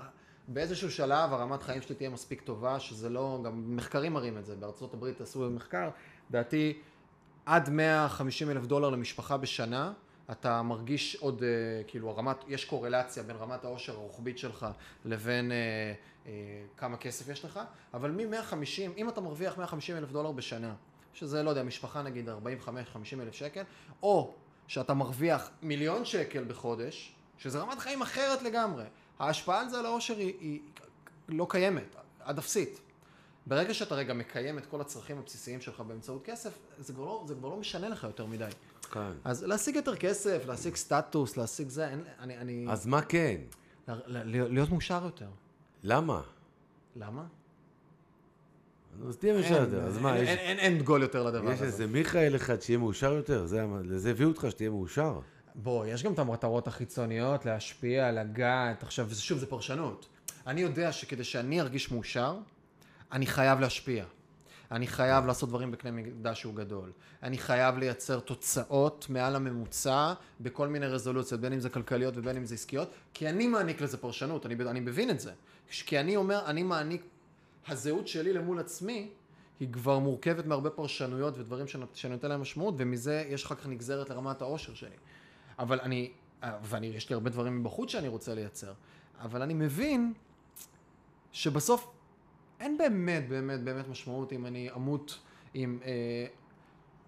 באיזשהו שלב הרמת חיים שלי תהיה מספיק טובה, שזה לא, גם מחקרים מראים את זה, בארצות הברית עשו מחקר, לדעתי עד 150 אלף דולר למשפחה בשנה, אתה מרגיש עוד, אה, כאילו, הרמת, יש קורלציה בין רמת העושר הרוחבית שלך לבין אה, אה, כמה כסף יש לך, אבל מ-150, אם אתה מרוויח 150 אלף דולר בשנה, שזה, לא יודע, משפחה נגיד 45-50 אלף שקל, או שאתה מרוויח מיליון שקל בחודש, שזה רמת חיים אחרת לגמרי, ההשפעה על זה על העושר היא, היא לא קיימת, עד אפסית. ברגע שאתה רגע מקיים את כל הצרכים הבסיסיים שלך באמצעות כסף, זה כבר לא, זה כבר לא משנה לך יותר מדי. כן. אז להשיג יותר כסף, להשיג סטטוס, להשיג זה, אין, אני, אני, אז מה כן? ל, ל, להיות מאושר יותר. למה? למה? אז תהיה מאושר יותר. אז מה, אין, יש- אין, אין, אין גול יותר לדבר יש הזה. איזה מיכאל אחד שיהיה מאושר יותר? זה לזה הביאו אותך, שתהיה מאושר? בוא, יש גם את המטרות החיצוניות, להשפיע, לגעת, עכשיו, שוב, זה פרשנות. אני יודע שכדי שאני ארגיש מאושר, אני חייב להשפיע. אני חייב לעשות דברים בקנה מידה שהוא גדול. אני חייב לייצר תוצאות מעל הממוצע בכל מיני רזולוציות, בין אם זה כלכליות ובין אם זה עסקיות, כי אני מעניק לזה פרשנות, אני, אני מבין את זה. כי אני אומר, אני מעניק, הזהות שלי למול עצמי, היא כבר מורכבת מהרבה פרשנויות ודברים שאני נותן להם משמעות, ומזה יש אחר כך נגזרת לרמת העושר שלי. אבל אני, ואני, יש לי הרבה דברים מבחוץ שאני רוצה לייצר, אבל אני מבין שבסוף אין באמת, באמת, באמת משמעות אם אני אמות עם אה,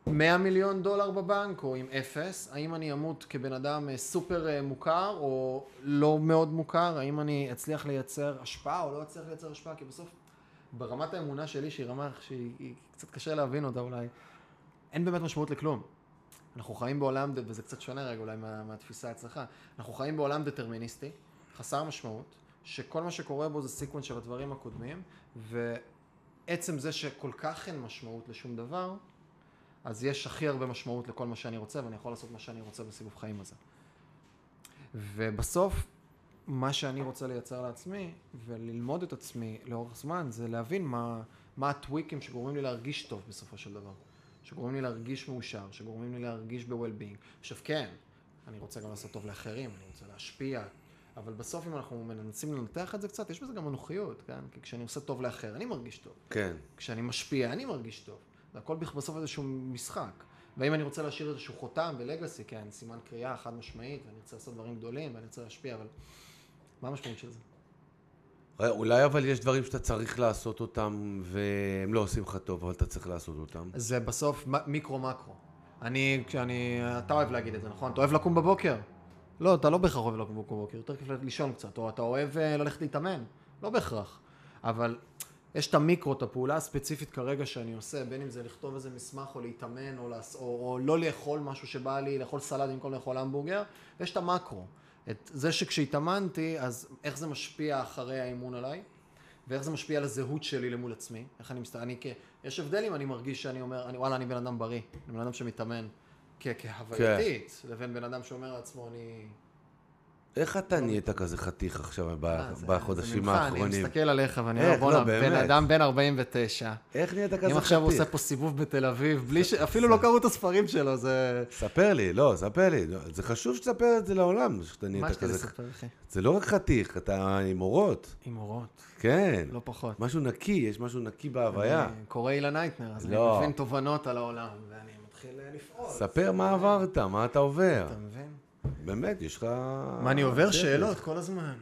100 מיליון דולר בבנק או עם אפס, האם אני אמות כבן אדם אה, סופר אה, מוכר או לא מאוד מוכר, האם אני אצליח לייצר השפעה או לא אצליח לייצר השפעה, כי בסוף ברמת האמונה שלי, שהיא רמה שהיא היא קצת קשה להבין אותה אולי, אין באמת משמעות לכלום. אנחנו חיים בעולם, וזה קצת שונה רגע אולי מה, מהתפיסה אצלך, אנחנו חיים בעולם דטרמיניסטי, חסר משמעות, שכל מה שקורה בו זה sequence של הדברים הקודמים, ועצם זה שכל כך אין משמעות לשום דבר, אז יש הכי הרבה משמעות לכל מה שאני רוצה, ואני יכול לעשות מה שאני רוצה בסיבוב חיים הזה. ובסוף, מה שאני רוצה לייצר לעצמי, וללמוד את עצמי לאורך זמן, זה להבין מה, מה הטוויקים שגורמים לי להרגיש טוב בסופו של דבר. שגורמים לי להרגיש מאושר, שגורמים לי להרגיש ב-well-being. עכשיו כן, אני רוצה גם לעשות טוב לאחרים, אני רוצה להשפיע, אבל בסוף אם אנחנו מנסים לנתח את זה קצת, יש בזה גם אנוכיות, כן? כי כשאני עושה טוב לאחר, אני מרגיש טוב. כן. כשאני משפיע, אני מרגיש טוב. זה הכל בסוף איזשהו משחק. ואם אני רוצה להשאיר איזשהו חותם ולגאסי, כן, סימן קריאה חד משמעית, ואני רוצה לעשות דברים גדולים, ואני רוצה להשפיע, אבל מה המשמעות של זה? אולי אבל יש דברים שאתה צריך לעשות אותם, והם לא עושים לך טוב, אבל אתה צריך לעשות אותם. זה בסוף מיקרו-מקרו. אני, כשאני, אתה אוהב להגיד את זה, נכון? אתה אוהב לקום בבוקר? לא, אתה לא בהכרח אוהב לקום בבוקר, יותר כיף לישון קצת, או אתה אוהב אה, ללכת להתאמן, לא בהכרח. אבל יש את המיקרו, את הפעולה הספציפית כרגע שאני עושה, בין אם זה לכתוב איזה מסמך או להתאמן או, לס... או, או לא לאכול משהו שבא לי, לאכול סלט במקום לאכול המבורגר, ויש את המקרו. את זה שכשהתאמנתי, אז איך זה משפיע אחרי האימון עליי, ואיך זה משפיע על הזהות שלי למול עצמי, איך אני מסתכל, אני כ... יש הבדל אם אני מרגיש שאני אומר, אני, וואלה, אני בן אדם בריא, אני בן אדם שמתאמן כ... כהווייתית, כן. לבין בן אדם שאומר לעצמו, אני... איך אתה נהיית כזה חתיך עכשיו אה, בחודשים האחרונים? אני מסתכל עליך ואני אומר, בואנה, לא, בן אדם בן 49. איך נהיית כזה חתיך? אם עכשיו הוא עושה פה סיבוב בתל אביב, בלי ש... אפילו לא קראו את הספרים שלו, זה... ספר לי, לא, ספר לי. זה חשוב שתספר את זה לעולם, שאתה נהיית כזה... מה יש לי לספר, אחי? זה לא רק חתיך, אתה עם אורות. עם אורות. כן. לא פחות. משהו נקי, יש משהו נקי בהוויה. אני קורא אילן הייטנר, אז אני לא. מבין תובנות על העולם, ואני מתחיל לפעול. ספר מה עברת, מה אתה עובר. אתה מבין? באמת, יש לך... מה, אני עובר שאלות כל הזמן.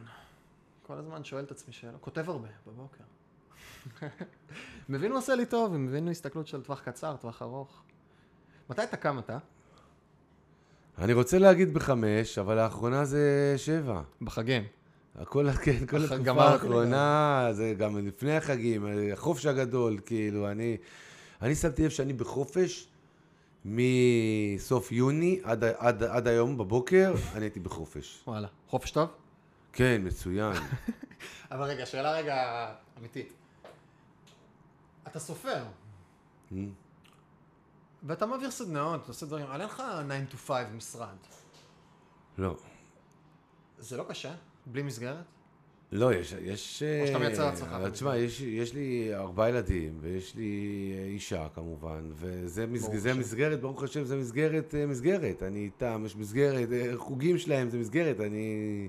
כל הזמן שואל את עצמי שאלות. כותב הרבה בבוקר. מבין מה עושה לי טוב, מבין הסתכלות של טווח קצר, טווח ארוך. מתי אתה קם אתה? אני רוצה להגיד בחמש, אבל האחרונה זה שבע. בחגים. הכל, כן, כל התקופה האחרונה, זה גם לפני החגים, החופש הגדול, כאילו, אני, אני שמתי לב שאני בחופש מסוף יוני עד, עד, עד היום בבוקר, אני הייתי בחופש. וואלה. חופש טוב? כן, מצוין. אבל רגע, שאלה רגע אמיתית. אתה סופר, mm. ואתה מעביר סדנאות, אתה עושה דברים, עלה לך 9 to 5 משרד. לא. זה לא קשה? בלי מסגרת? לא, יש... יש או שאתה מייצר לעצמך. אה, תשמע, יש, יש לי ארבעה ילדים, ויש לי אה, אישה כמובן, וזה מסג, זה מסגרת, ברוך השם, זה מסגרת, אה, מסגרת. אני איתם, יש מסגרת, חוגים שלהם זה מסגרת, אני...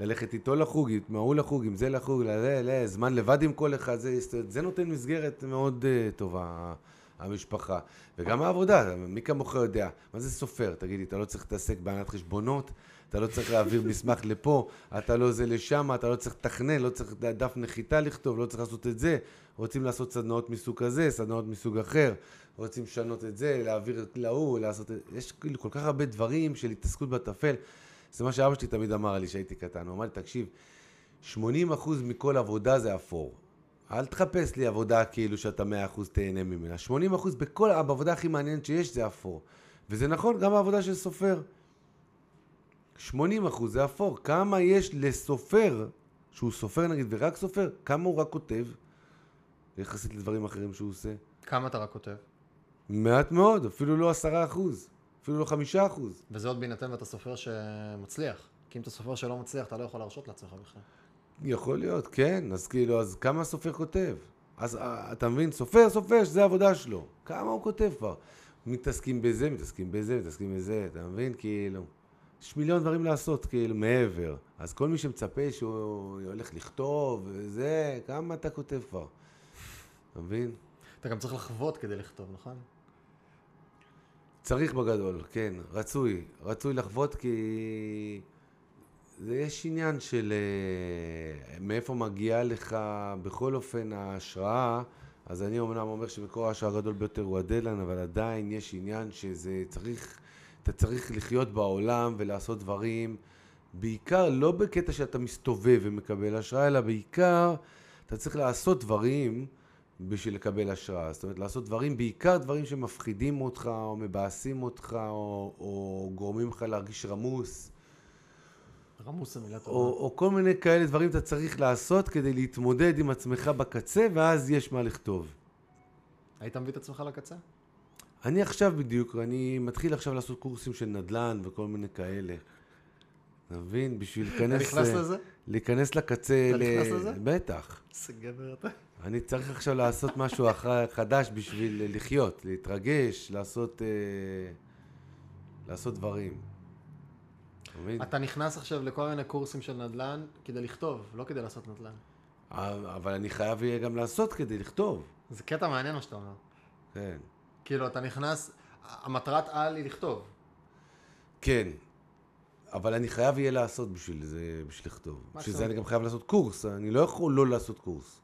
ללכת איתו לחוג, עם ההוא לחוג, עם זה לחוג, לזה, לזה, זמן לבד עם כל אחד, זה, זה נותן מסגרת מאוד uh, טובה, המשפחה. וגם העבודה, מי כמוך יודע, מה זה סופר? תגידי, אתה לא צריך להתעסק בהנהלת חשבונות? אתה לא צריך להעביר מסמך לפה, אתה לא זה לשם, אתה לא צריך לתכנן, לא צריך דף נחיתה לכתוב, לא צריך לעשות את זה. רוצים לעשות סדנאות מסוג כזה, סדנאות מסוג אחר, רוצים לשנות את זה, להעביר להוא, לעשות את זה. יש כאילו כל כך הרבה דברים של התעסקות בטפל. זה מה שאבא שלי תמיד אמר לי כשהייתי קטן. הוא אמר לי, תקשיב, 80% מכל עבודה זה אפור. אל תחפש לי עבודה כאילו שאתה 100% תהנה ממנה. 80% בכל, בעבודה הכי מעניינת שיש זה אפור. וזה נכון גם בעבודה של סופר. 80 אחוז זה אפור. כמה יש לסופר, שהוא סופר נגיד ורק סופר, כמה הוא רק כותב, יחסית לדברים אחרים שהוא עושה? כמה אתה רק כותב? מעט מאוד, אפילו לא עשרה אחוז, אפילו לא חמישה אחוז. וזה עוד בהינתן ואתה סופר שמצליח. כי אם אתה סופר שלא מצליח, אתה לא יכול להרשות לעצמך בכלל. יכול להיות, כן. אז כאילו, אז כמה הסופר כותב? אז אה, אתה מבין, סופר, סופר, שזה העבודה שלו. כמה הוא כותב כבר? מתעסקים בזה, מתעסקים בזה, מתעסקים בזה, אתה מבין? כאילו... יש מיליון דברים לעשות, כאילו, מעבר. אז כל מי שמצפה שהוא הולך לכתוב, וזה, כמה אתה כותב כבר? אתה מבין? אתה גם צריך לחוות כדי לכתוב, נכון? צריך בגדול, כן, רצוי. רצוי לחוות כי... זה יש עניין של uh, מאיפה מגיעה לך בכל אופן ההשראה. אז אני אומנם אומר שמקור ההשראה הגדול ביותר הוא הדדליין, אבל עדיין יש עניין שזה צריך... אתה צריך לחיות בעולם ולעשות דברים, בעיקר לא בקטע שאתה מסתובב ומקבל השראה, אלא בעיקר אתה צריך לעשות דברים בשביל לקבל השראה. זאת אומרת, לעשות דברים, בעיקר דברים שמפחידים אותך, או מבאסים אותך, או, או גורמים לך להרגיש רמוס, רמוס זה מילה או, טובה. או כל מיני כאלה דברים אתה צריך לעשות כדי להתמודד עם עצמך בקצה, ואז יש מה לכתוב. היית מביא את עצמך לקצה? אני עכשיו בדיוק, אני מתחיל עכשיו לעשות קורסים של נדל"ן וכל מיני כאלה. אתה מבין? בשביל אתה להיכנס... נכנס אה, לזה? להיכנס לקצה... אתה נכנס לזה? בטח. איזה גבר אתה. אני צריך עכשיו לעשות משהו חדש בשביל לחיות, להתרגש, לעשות... אה, לעשות דברים. מבין? אתה נכנס עכשיו לכל מיני קורסים של נדל"ן כדי לכתוב, לא כדי לעשות נדל"ן. אבל אני חייב יהיה גם לעשות כדי לכתוב. זה קטע מעניין מה שאתה אומר. כן. כאילו, אתה נכנס, המטרת על היא לכתוב. כן. אבל אני חייב יהיה לעשות בשביל זה, בשביל לכתוב. בשביל זה אני. גם חייב לעשות קורס. אני לא יכול לא לעשות קורס.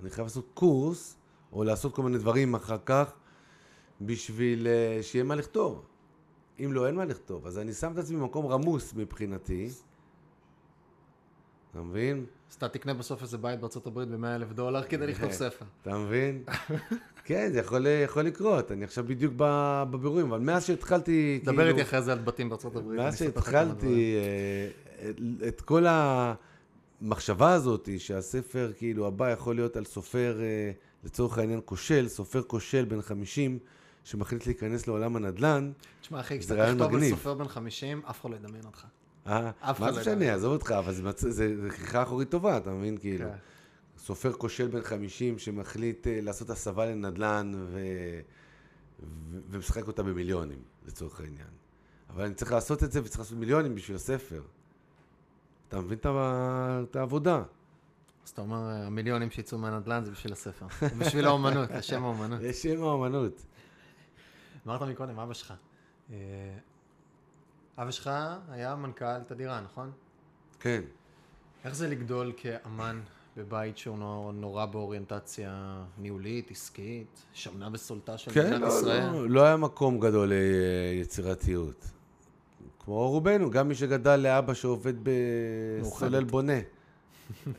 אני חייב לעשות קורס, או לעשות כל מיני דברים אחר כך, בשביל אה, שיהיה מה לכתוב. אם לא, אין מה לכתוב. אז אני שם את עצמי במקום רמוס מבחינתי. אתה מבין? אז אתה תקנה בסוף איזה בית בארצות הברית ב-100 אלף דולר כדי לכתוב ספר. אתה מבין? כן, זה יכול, יכול לקרות. אני עכשיו בדיוק בבירורים, אבל מאז שהתחלתי... דבר כאילו- איתי אחרי זה על בתים בארצות הברית. מאז. שהתחלתי אה, את- את כל המחשבה הזאת שהספר כאילו הבא יכול להיות על סופר אה, לצורך העניין כושל, סופר כושל בן 50 שמחליט להיכנס לעולם הנדל"ן, תשמע אחי, כשאתה תכתוב על. סופר בן 50, אף אחד לא ידמיין אותך. אה, אף מה זה לא משנה, יודע. עזוב אותך, אבל זה כריכה אחורית טובה, אתה מבין כאילו. כן. סופר כושל בן 50 שמחליט אה, לעשות הסבה לנדל"ן ו... ומשחק אותה במיליונים, לצורך העניין. אבל אני צריך לעשות את זה וצריך לעשות מיליונים בשביל הספר. אתה מבין את, העבודה? אז אתה אומר, המיליונים שיצאו מהנדל"ן זה בשביל הספר. בשביל האומנות, לשם האומנות. יש שם האמנות. אמרת מקודם, אבא שלך. אה, אבא שלך היה מנכ"ל תדירה, נכון? כן. איך זה לגדול כאמן בבית שהוא נור- נורא באוריינטציה ניהולית, עסקית, שמנה וסולטה של כן, מדינת לא, ישראל? לא, לא היה מקום גדול ליצירתיות. כמו רובנו, גם מי שגדל לאבא שעובד בסולל. בונה.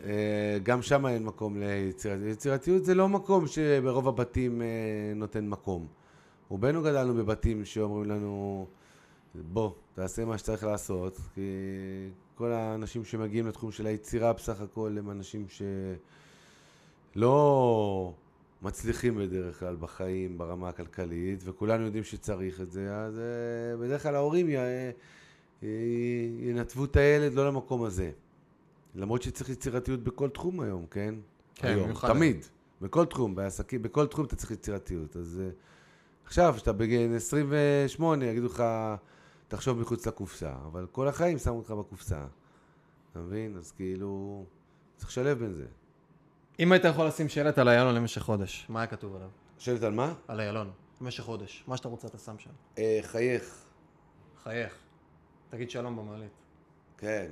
אה, גם שם אין מקום ליצירתיות. יצירתיות זה לא מקום שברוב הבתים אה, נותן מקום. רובנו גדלנו בבתים שאומרים לנו, בוא, תעשה מה שצריך לעשות, כי כל האנשים שמגיעים לתחום של היצירה בסך הכל הם אנשים שלא מצליחים בדרך כלל בחיים ברמה הכלכלית, וכולנו יודעים שצריך את זה, אז אה, בדרך כלל ההורים י- י- ינתבו את הילד לא למקום הזה. למרות שצריך יצירתיות בכל תחום היום, כן? כן, היום, תמיד. בכל תחום, בעסקים, בכל תחום אתה צריך יצירתיות. אז אה, עכשיו, כשאתה בגיל 28, יגידו לך, תחשוב מחוץ לקופסה, אבל כל החיים שמו אותך בקופסה. אתה מבין? אז כאילו, צריך לשלב בין זה. אם היית יכול לשים שלט על איילון למשך חודש, מה היה כתוב עליו? שואלת על מה? על איילון, במשך חודש. מה שאתה רוצה אתה שם שם. אה, חייך. חייך. תגיד שלום במעלית. כן.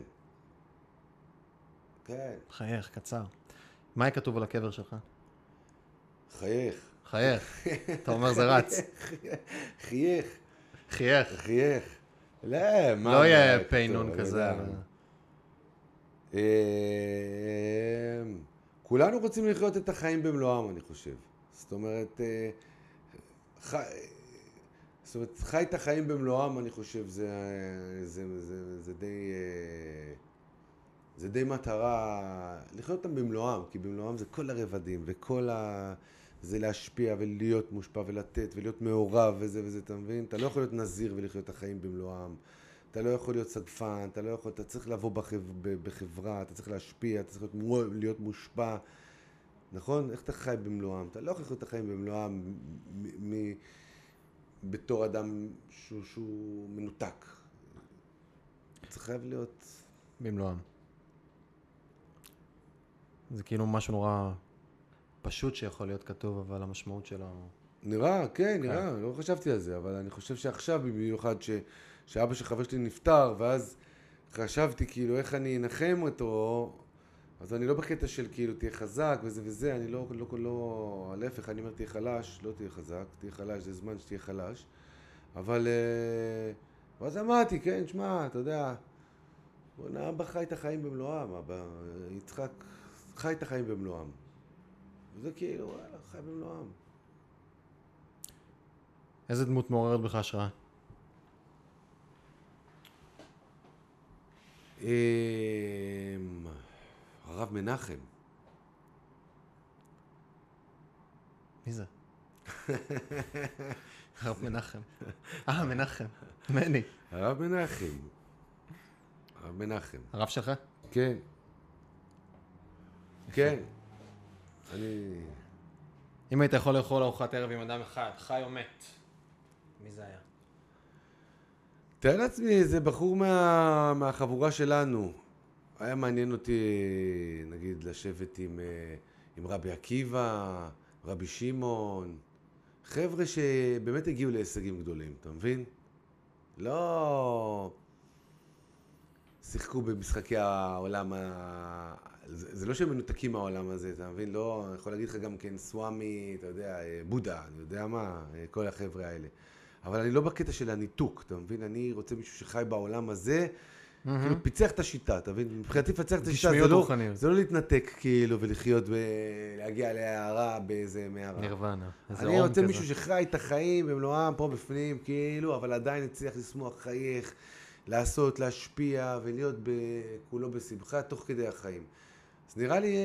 כן. חייך, קצר. מה היה כתוב על הקבר שלך? חייך. חייך. אתה אומר זה רץ. חייך. חייך. חייך. לא, מה... לא יהיה פיינון כזה. אה, כולנו רוצים לחיות את החיים במלואם, אני חושב. זאת אומרת, אה, חי... זאת אומרת, חי את החיים במלואם, אני חושב, זה, זה, זה, זה די... אה, זה די מטרה, לחיות אותם במלואם, כי במלואם זה כל הרבדים וכל ה... זה להשפיע ולהיות מושפע ולתת ולהיות מעורב וזה וזה, אתה מבין? אתה לא יכול להיות נזיר ולחיות את החיים במלואם. אתה לא יכול להיות סגפן, אתה לא יכול, אתה צריך לבוא בחב, בחברה, אתה צריך להשפיע, אתה צריך להיות, להיות מושפע, נכון? איך אתה חי במלואם? אתה לא יכול לחיות את החיים במלואם מ- מ- בתור אדם שהוא, שהוא מנותק. זה חייב להיות... במלואם. זה כאילו משהו נורא פשוט שיכול להיות כתוב, אבל המשמעות שלו... נראה, כן, נראה, לא חשבתי על זה, אבל אני חושב שעכשיו במיוחד ש, שאבא של חבר שלי נפטר, ואז חשבתי כאילו איך אני אנחם אותו, אז אני לא בקטע של כאילו תהיה חזק וזה וזה, אני לא, לא, לא, להפך, אני אומר תהיה חלש, לא תהיה חזק, תהיה חלש, זה זמן שתהיה חלש, אבל, אה, ואז אמרתי, כן, שמע, אתה יודע, בוא'נה, אבא חי את החיים במלואם, אבא, יצחק חי את החיים במלואם. וזה כאילו, וואלה, חי במלואם. איזה דמות מעוררת בך השראה? אמ, הרב מנחם. מי זה? הרב מנחם. אה, מנחם. מני. הרב מנחם. הרב מנחם. הרב שלך? כן. כן. אני... אם היית יכול לאכול ארוחת ערב עם אדם אחד, חי או מת, מי זה היה? תאר לעצמי איזה בחור מה, מהחבורה שלנו. היה מעניין אותי, נגיד, לשבת עם, אה, עם רבי עקיבא, רבי שמעון, חבר'ה שבאמת הגיעו להישגים גדולים, אתה מבין? לא שיחקו במשחקי העולם. זה, זה לא שהם מנותקים מהעולם הזה, אתה מבין? לא, אני יכול להגיד לך גם כן סוואמי, אתה יודע, אה, בודה, אני יודע מה, אה, כל החבר'ה האלה. אבל אני לא בקטע של הניתוק, אתה מבין? אני רוצה מישהו שחי בעולם הזה, כאילו פיצח את השיטה, אתה מבין? מבחינתי לפצח את השיטה זה לא. זה לא להתנתק כאילו ולחיות ולהגיע להערה באיזה מערה. נירוונה. איזה אני רוצה כזה. מישהו שחי את החיים במלואם פה בפנים, כאילו, אבל עדיין הצליח לשמוח חייך, לעשות, להשפיע ולהיות כולו בשמחה תוך כדי החיים. אז נראה לי,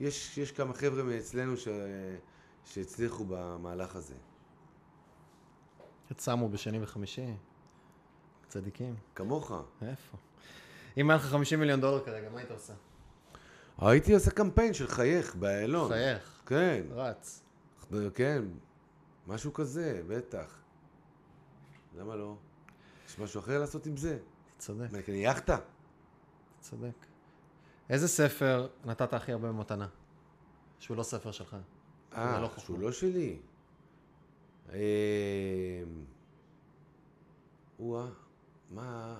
יש, יש כמה חבר'ה מאצלנו ש, שהצליחו במהלך הזה. שמו בשני וחמישי. צדיקים. כמוך. איפה? אם היה לך 50 מיליון דולר כרגע, מה היית עושה? הייתי עושה קמפיין של חייך באיילון. חייך. כן, רץ. כן, משהו כזה, בטח. למה לא? יש משהו אחר לעשות עם זה? אתה צודק, מה, יאכטה? אתה צודק. איזה ספר נתת הכי הרבה במתנה? שהוא לא ספר שלך. לא אה, חוכמה. שהוא לא שלי. אה, וואה, מה...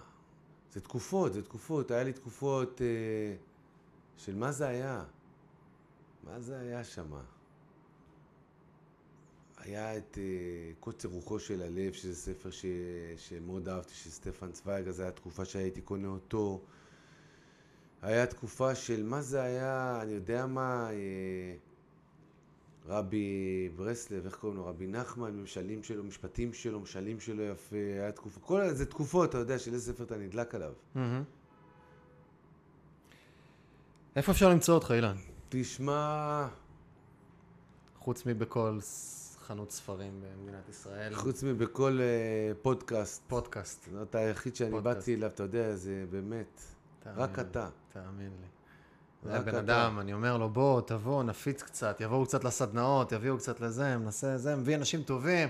זה תקופות, זה תקופות. היה לי תקופות אה, של מה זה היה. מה זה היה שמה? היה את אה, קוצר רוחו של הלב, שזה ספר ש... שמאוד אהבתי, של סטפן צוויג, אז הייתה תקופה שהייתי קונה אותו. היה תקופה של מה זה היה, אני יודע מה, אה, רבי ברסלב, איך קוראים לו? רבי נחמן, ממשלים שלו, משפטים שלו, משלים שלו יפה, היה תקופה, כל זה תקופות, אתה יודע, של איזה ספר אתה נדלק עליו. איפה אפשר למצוא אותך, אילן? תשמע, חוץ מבכל חנות ספרים במדינת ישראל. חוץ מבכל אה, פודקאסט, פודקאסט. אתה היחיד שאני פודקאסט. באתי אליו, אתה יודע, זה באמת, רק אתה. תאמין לי. זה הבן אתה. אדם, אני אומר לו, בוא, תבוא, נפיץ קצת, יבואו קצת לסדנאות, יביאו קצת לזה, נעשה זה, מביא אנשים טובים,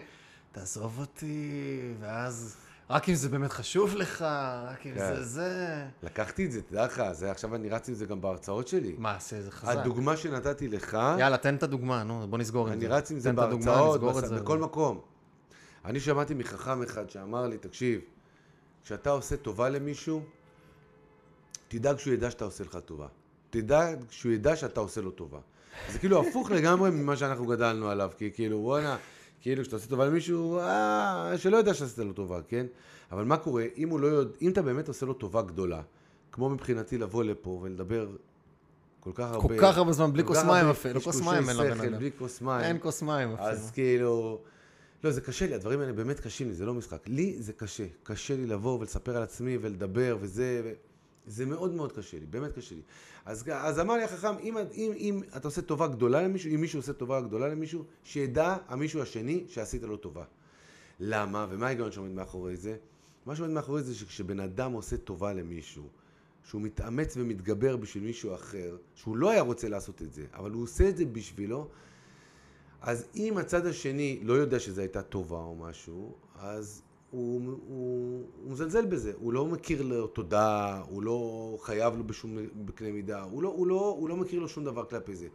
תעזוב אותי, ואז, רק אם זה באמת חשוב לך, רק אם כן. זה זה. לקחתי את זה, תדע לך, זה, עכשיו אני רץ עם זה גם בהרצאות שלי. מה, עשה זה חזק. הדוגמה שנתתי לך, יאללה, תן את הדוגמה, נו, בוא נסגור אני זה. רץ עם זה את הדוגמה, בהרצאות, את בס- זה. בכל מקום. אני שמעתי מחכם אחד שאמר לי, תקשיב, כשאתה עושה טובה למישהו, תדאג שהוא ידע שאתה עושה לך טובה. תדאג שהוא ידע שאתה עושה לו טובה. זה כאילו הפוך לגמרי ממה שאנחנו גדלנו עליו, כי כאילו, וואנה, כאילו, כשאתה עושה טובה למישהו, אה, שלא יודע שעשית לו טובה, כן? אבל מה קורה, אם הוא לא יודע, אם אתה באמת עושה לו טובה גדולה, כמו מבחינתי לבוא לפה ולדבר כל כך הרבה... כל כך הרבה זמן, בלי כוס מים אפילו, כוס מים אין לבן אדם. בלי כוס מים. אין כוס מים אפילו. אז כאילו... לא, זה קשה לי, הדברים האלה באמת קשים לי, זה לא משחק. לי זה קשה. קשה לי לבוא ולספר על עצמי ולדבר וזה... ו... זה מאוד מאוד קשה לי, באמת קשה לי. אז, אז אמר לי החכם, אם, אם, אם אתה עושה טובה גדולה למישהו, אם מישהו עושה טובה גדולה למישהו, שידע המישהו השני שעשית לו טובה. למה? ומה ההיגיון שעומד מאחורי זה? מה שעומד מאחורי זה שכשבן אדם עושה טובה למישהו, שהוא מתאמץ ומתגבר בשביל מישהו אחר, שהוא לא היה רוצה לעשות את זה, אבל הוא עושה את זה בשבילו, אז אם הצד השני לא יודע שזו הייתה טובה או משהו, אז הוא, הוא, הוא מזלזל בזה, הוא לא מכיר לו תודה, הוא לא חייב לו בשום בקנה מידה, הוא לא, הוא, לא, הוא לא מכיר לו שום דבר כלפי זה.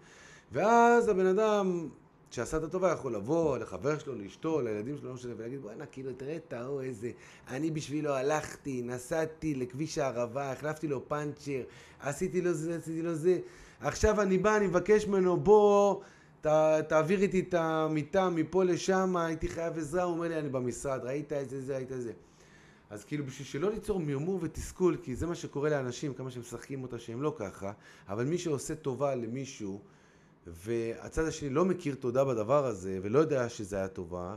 ואז הבן אדם שעשה את הטובה יכול לבוא לחבר שלו, לאשתו, לילדים שלו, לא משנה, ולהגיד, בואנה, כאילו, תראה את ההוא איזה, אני בשבילו הלכתי, נסעתי לכביש הערבה, החלפתי לו פאנצ'ר, עשיתי לו זה, עשיתי לו זה, עכשיו אני בא, אני מבקש ממנו, בוא, ת, תעביר איתי את המיטה מפה לשם, הייתי חייב עזרה, הוא אומר לי, אני במשרד, ראית את זה, זה, ראית את זה. אז כאילו בשביל שלא ליצור מרמור ותסכול, כי זה מה שקורה לאנשים, כמה שהם משחקים אותה שהם לא ככה, אבל מי שעושה טובה למישהו, והצד השני לא מכיר תודה בדבר הזה, ולא יודע שזה היה טובה,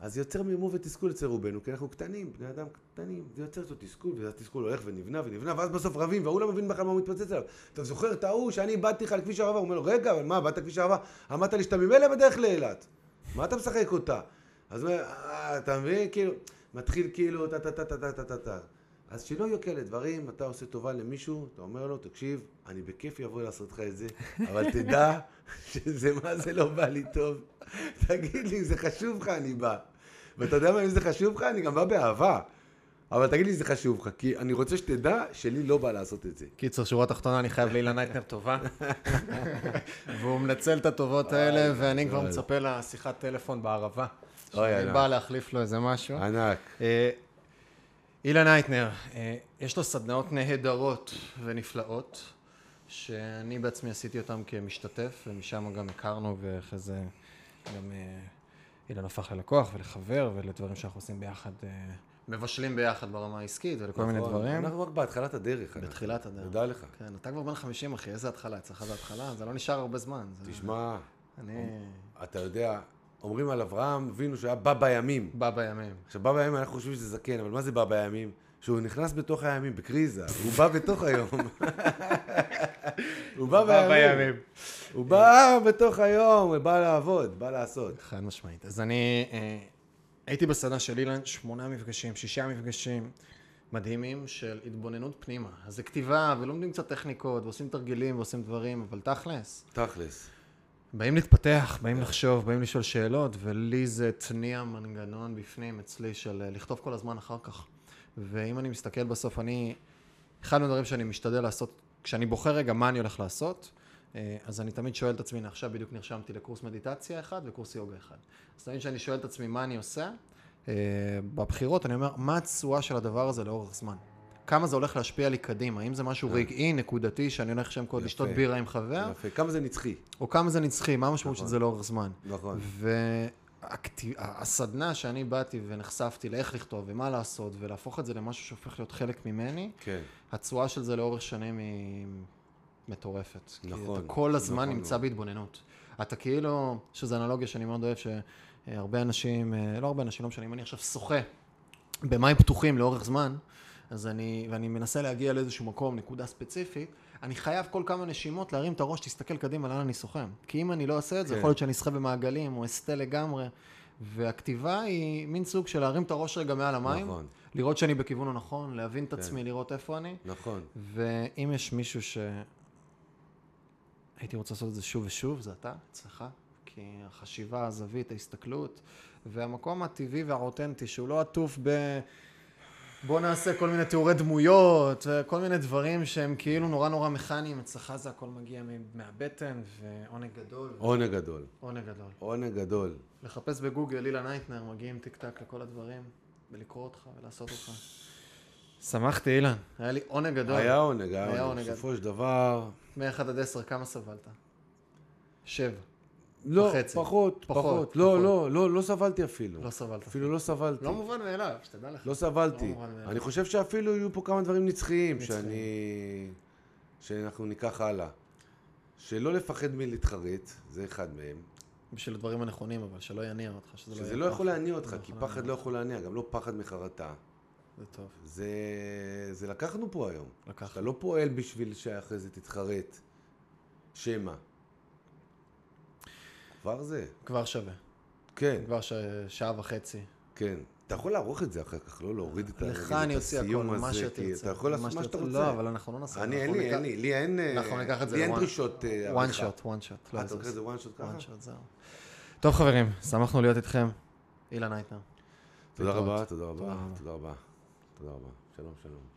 אז יוצר מימור ותסכול אצל רובנו, כי אנחנו קטנים, בני אדם קטנים, זה יוצר אצלו תסכול, והתסכול הולך ונבנה ונבנה, ואז בסוף רבים, והוא לא מבין בכלל מה הוא מתפוצץ עליו. אתה זוכר את ההוא שאני איבדתי לך על כביש הערבה? הוא אומר לו, רגע, אבל מה, באת כביש הערבה? אמרת לי שאתה ממילא בדרך לאילת. מה אתה משחק אותה? אז הוא אומר, אה, אתה מבין? כאילו, מתחיל כאילו, טה טה טה טה טה טה טה טה. אז שלא יהיו כאלה דברים, אתה עושה טובה למישהו, אתה אומר לו, תקשיב, אני בכיף אבוא לעשות לך את זה, אבל תדע שזה מה זה לא בא לי טוב. תגיד לי, זה חשוב לך, אני בא. ואתה יודע מה, אם זה חשוב לך, אני גם בא באהבה. אבל תגיד לי, זה חשוב לך, כי אני רוצה שתדע שלי לא בא לעשות את זה. קיצר, שורה תחתונה, אני חייב לאילן הייטנר טובה. והוא מנצל את הטובות האלה, ואני כבר. מצפה לשיחת טלפון בערבה. שאני. בא להחליף לו איזה משהו. ענק. אילן הייטנר, אה, יש לו סדנאות נהדרות ונפלאות, שאני בעצמי עשיתי אותן כמשתתף, ומשם גם הכרנו, ואחרי זה גם אה, אילן הפך ללקוח ולחבר, ולדברים שאנחנו עושים ביחד, אה, מבשלים ביחד ברמה העסקית, ולכל מיני נכון. דברים. אנחנו רק בהתחלת הדרך. בתחילת הדרך. תודה לך. כן, אתה כבר בן 50, אחי, איזה התחלה? אצלך זה התחלה? זה לא נשאר הרבה זמן. זה- תשמע, אני אתה יודע, אומרים על אברהם אבינו שהיה בא בימים. בא בימים. עכשיו, בא בימים, אנחנו חושבים שזה זקן, אבל מה זה בא בימים? שהוא נכנס בתוך הימים, בקריזה. הוא בא בתוך היום. הוא בא בימים. הוא בא בתוך היום, הוא בא לעבוד, בא לעשות. חד משמעית. אז אני אה, הייתי בסדנה של אילן שמונה מפגשים, שישה מפגשים מדהימים של התבוננות פנימה. אז זה כתיבה, ולומדים קצת טכניקות, ועושים תרגילים, ועושים דברים, אבל תכלס, תכלס. באים להתפתח, באים לחשוב, באים לשאול שאלות, ולי זה תניע מנגנון בפנים אצלי של אה, לכתוב כל הזמן אחר כך. ואם אני מסתכל בסוף, אני, אחד מהדברים שאני משתדל לעשות, כשאני בוחר רגע מה אני הולך לעשות, אה, אז אני תמיד שואל את עצמי, עכשיו בדיוק נרשמתי לקורס מדיטציה אחד וקורס יוגה אחד. אז תמיד כשאני שואל את עצמי מה אני עושה, אה, בבחירות אני אומר, מה התשואה של הדבר הזה לאורך זמן? כמה זה הולך להשפיע לי קדימה? האם זה משהו רגעי, נקודתי, שאני הולך שם קוד יפה. לשתות בירה עם חבר, יפה. כמה זה נצחי. או כמה זה נצחי, מה המשמעות של נכון. זה לאורך זמן. נכון. והסדנה שאני באתי ונחשפתי לאיך לכתוב ומה לעשות ולהפוך את זה למשהו שהופך להיות חלק ממני, כן. התשואה של זה לאורך שנים היא מטורפת. נכון, כי אתה כל הזמן נכון נמצא מאוד. בהתבוננות. אתה כאילו, שזו אנלוגיה שאני מאוד אוהב, שהרבה אנשים, אה, לא הרבה אנשים, לא משנה, אם אני עכשיו שוחה במים פתוחים לאורך זמן, אז אני, ואני מנסה להגיע לאיזשהו מקום, נקודה ספציפית, אני חייב כל כמה נשימות להרים את הראש, תסתכל קדימה לאן אני שוחה. כי אם אני לא אעשה את זה, כן. יכול להיות שאני אשחה במעגלים או אסטה לגמרי. והכתיבה היא מין סוג של להרים את הראש רגע מעל המים, נכון. לראות שאני בכיוון הנכון, להבין את כן. עצמי, לראות איפה אני. נכון. ואם יש מישהו ש... הייתי רוצה לעשות את זה שוב ושוב, זה אתה, אצלך. כי החשיבה, הזווית, ההסתכלות, והמקום הטבעי והאותנטי, שהוא לא עטוף ב... בוא נעשה כל מיני תיאורי דמויות, כל מיני דברים שהם כאילו נורא נורא מכניים, אצלך זה הכל מגיע מהבטן, ועונג גדול. עונג גדול. עונג גדול. עונג גדול. לחפש בגוגל אילן הייטנר, מגיעים טיק טק לכל הדברים, ולקרוא אותך ולעשות אותך. שמחתי אילן, היה לי עונג גדול. היה עונג, היה עונג. בסופו של דבר... מ-1 עד 10, כמה סבלת? שבע. לא, וחצי. פחות, פחות, פחות. לא, פחות. לא, לא, לא סבלתי אפילו. לא סבלת. אפילו לא סבלתי. לא מובן מאליו, שתדע לך. לא סבלתי. לא מאליו. אני חושב שאפילו יהיו פה כמה דברים נצחיים נצחיים. שאני... שאנחנו ניקח הלאה. שלא לפחד מלהתחרט, זה אחד מהם. בשביל הדברים הנכונים, אבל שלא יניע אותך, שזה לא שזה יהיה לא יכול. להניע אותך, לא כי פחד לא יכול להניע, גם לא פחד מחרטה. זה טוב, זה, זה לקחנו פה היום. לקחנו. אתה לא פועל בשביל שאחרי זה תתחרט. שמא. כבר זה. כבר שווה. כן, כבר ש... שעה וחצי. כן. אתה יכול לערוך את זה אחר כך, לא להוריד את ה- לך נגיד, אני אוציא הכל, הסיום מה הזה, שתרצה. כי אתה יכול לעשות מה שאתה רוצה. לא, אבל אנחנו לא נעשה. אני, אין לי, אין לי, לי אין... אה, אנחנו ניקח את זה לי אין דרישות אה, one shot, one shot. לא אה, אתה לוקח. את זה one shot ככה? one shot, זהו. טוב חברים, שמחנו להיות איתכם. אילן אייטנר. רבה, תודה רבה, תודה רבה. תודה רבה. תודה רבה. שלום, שלום.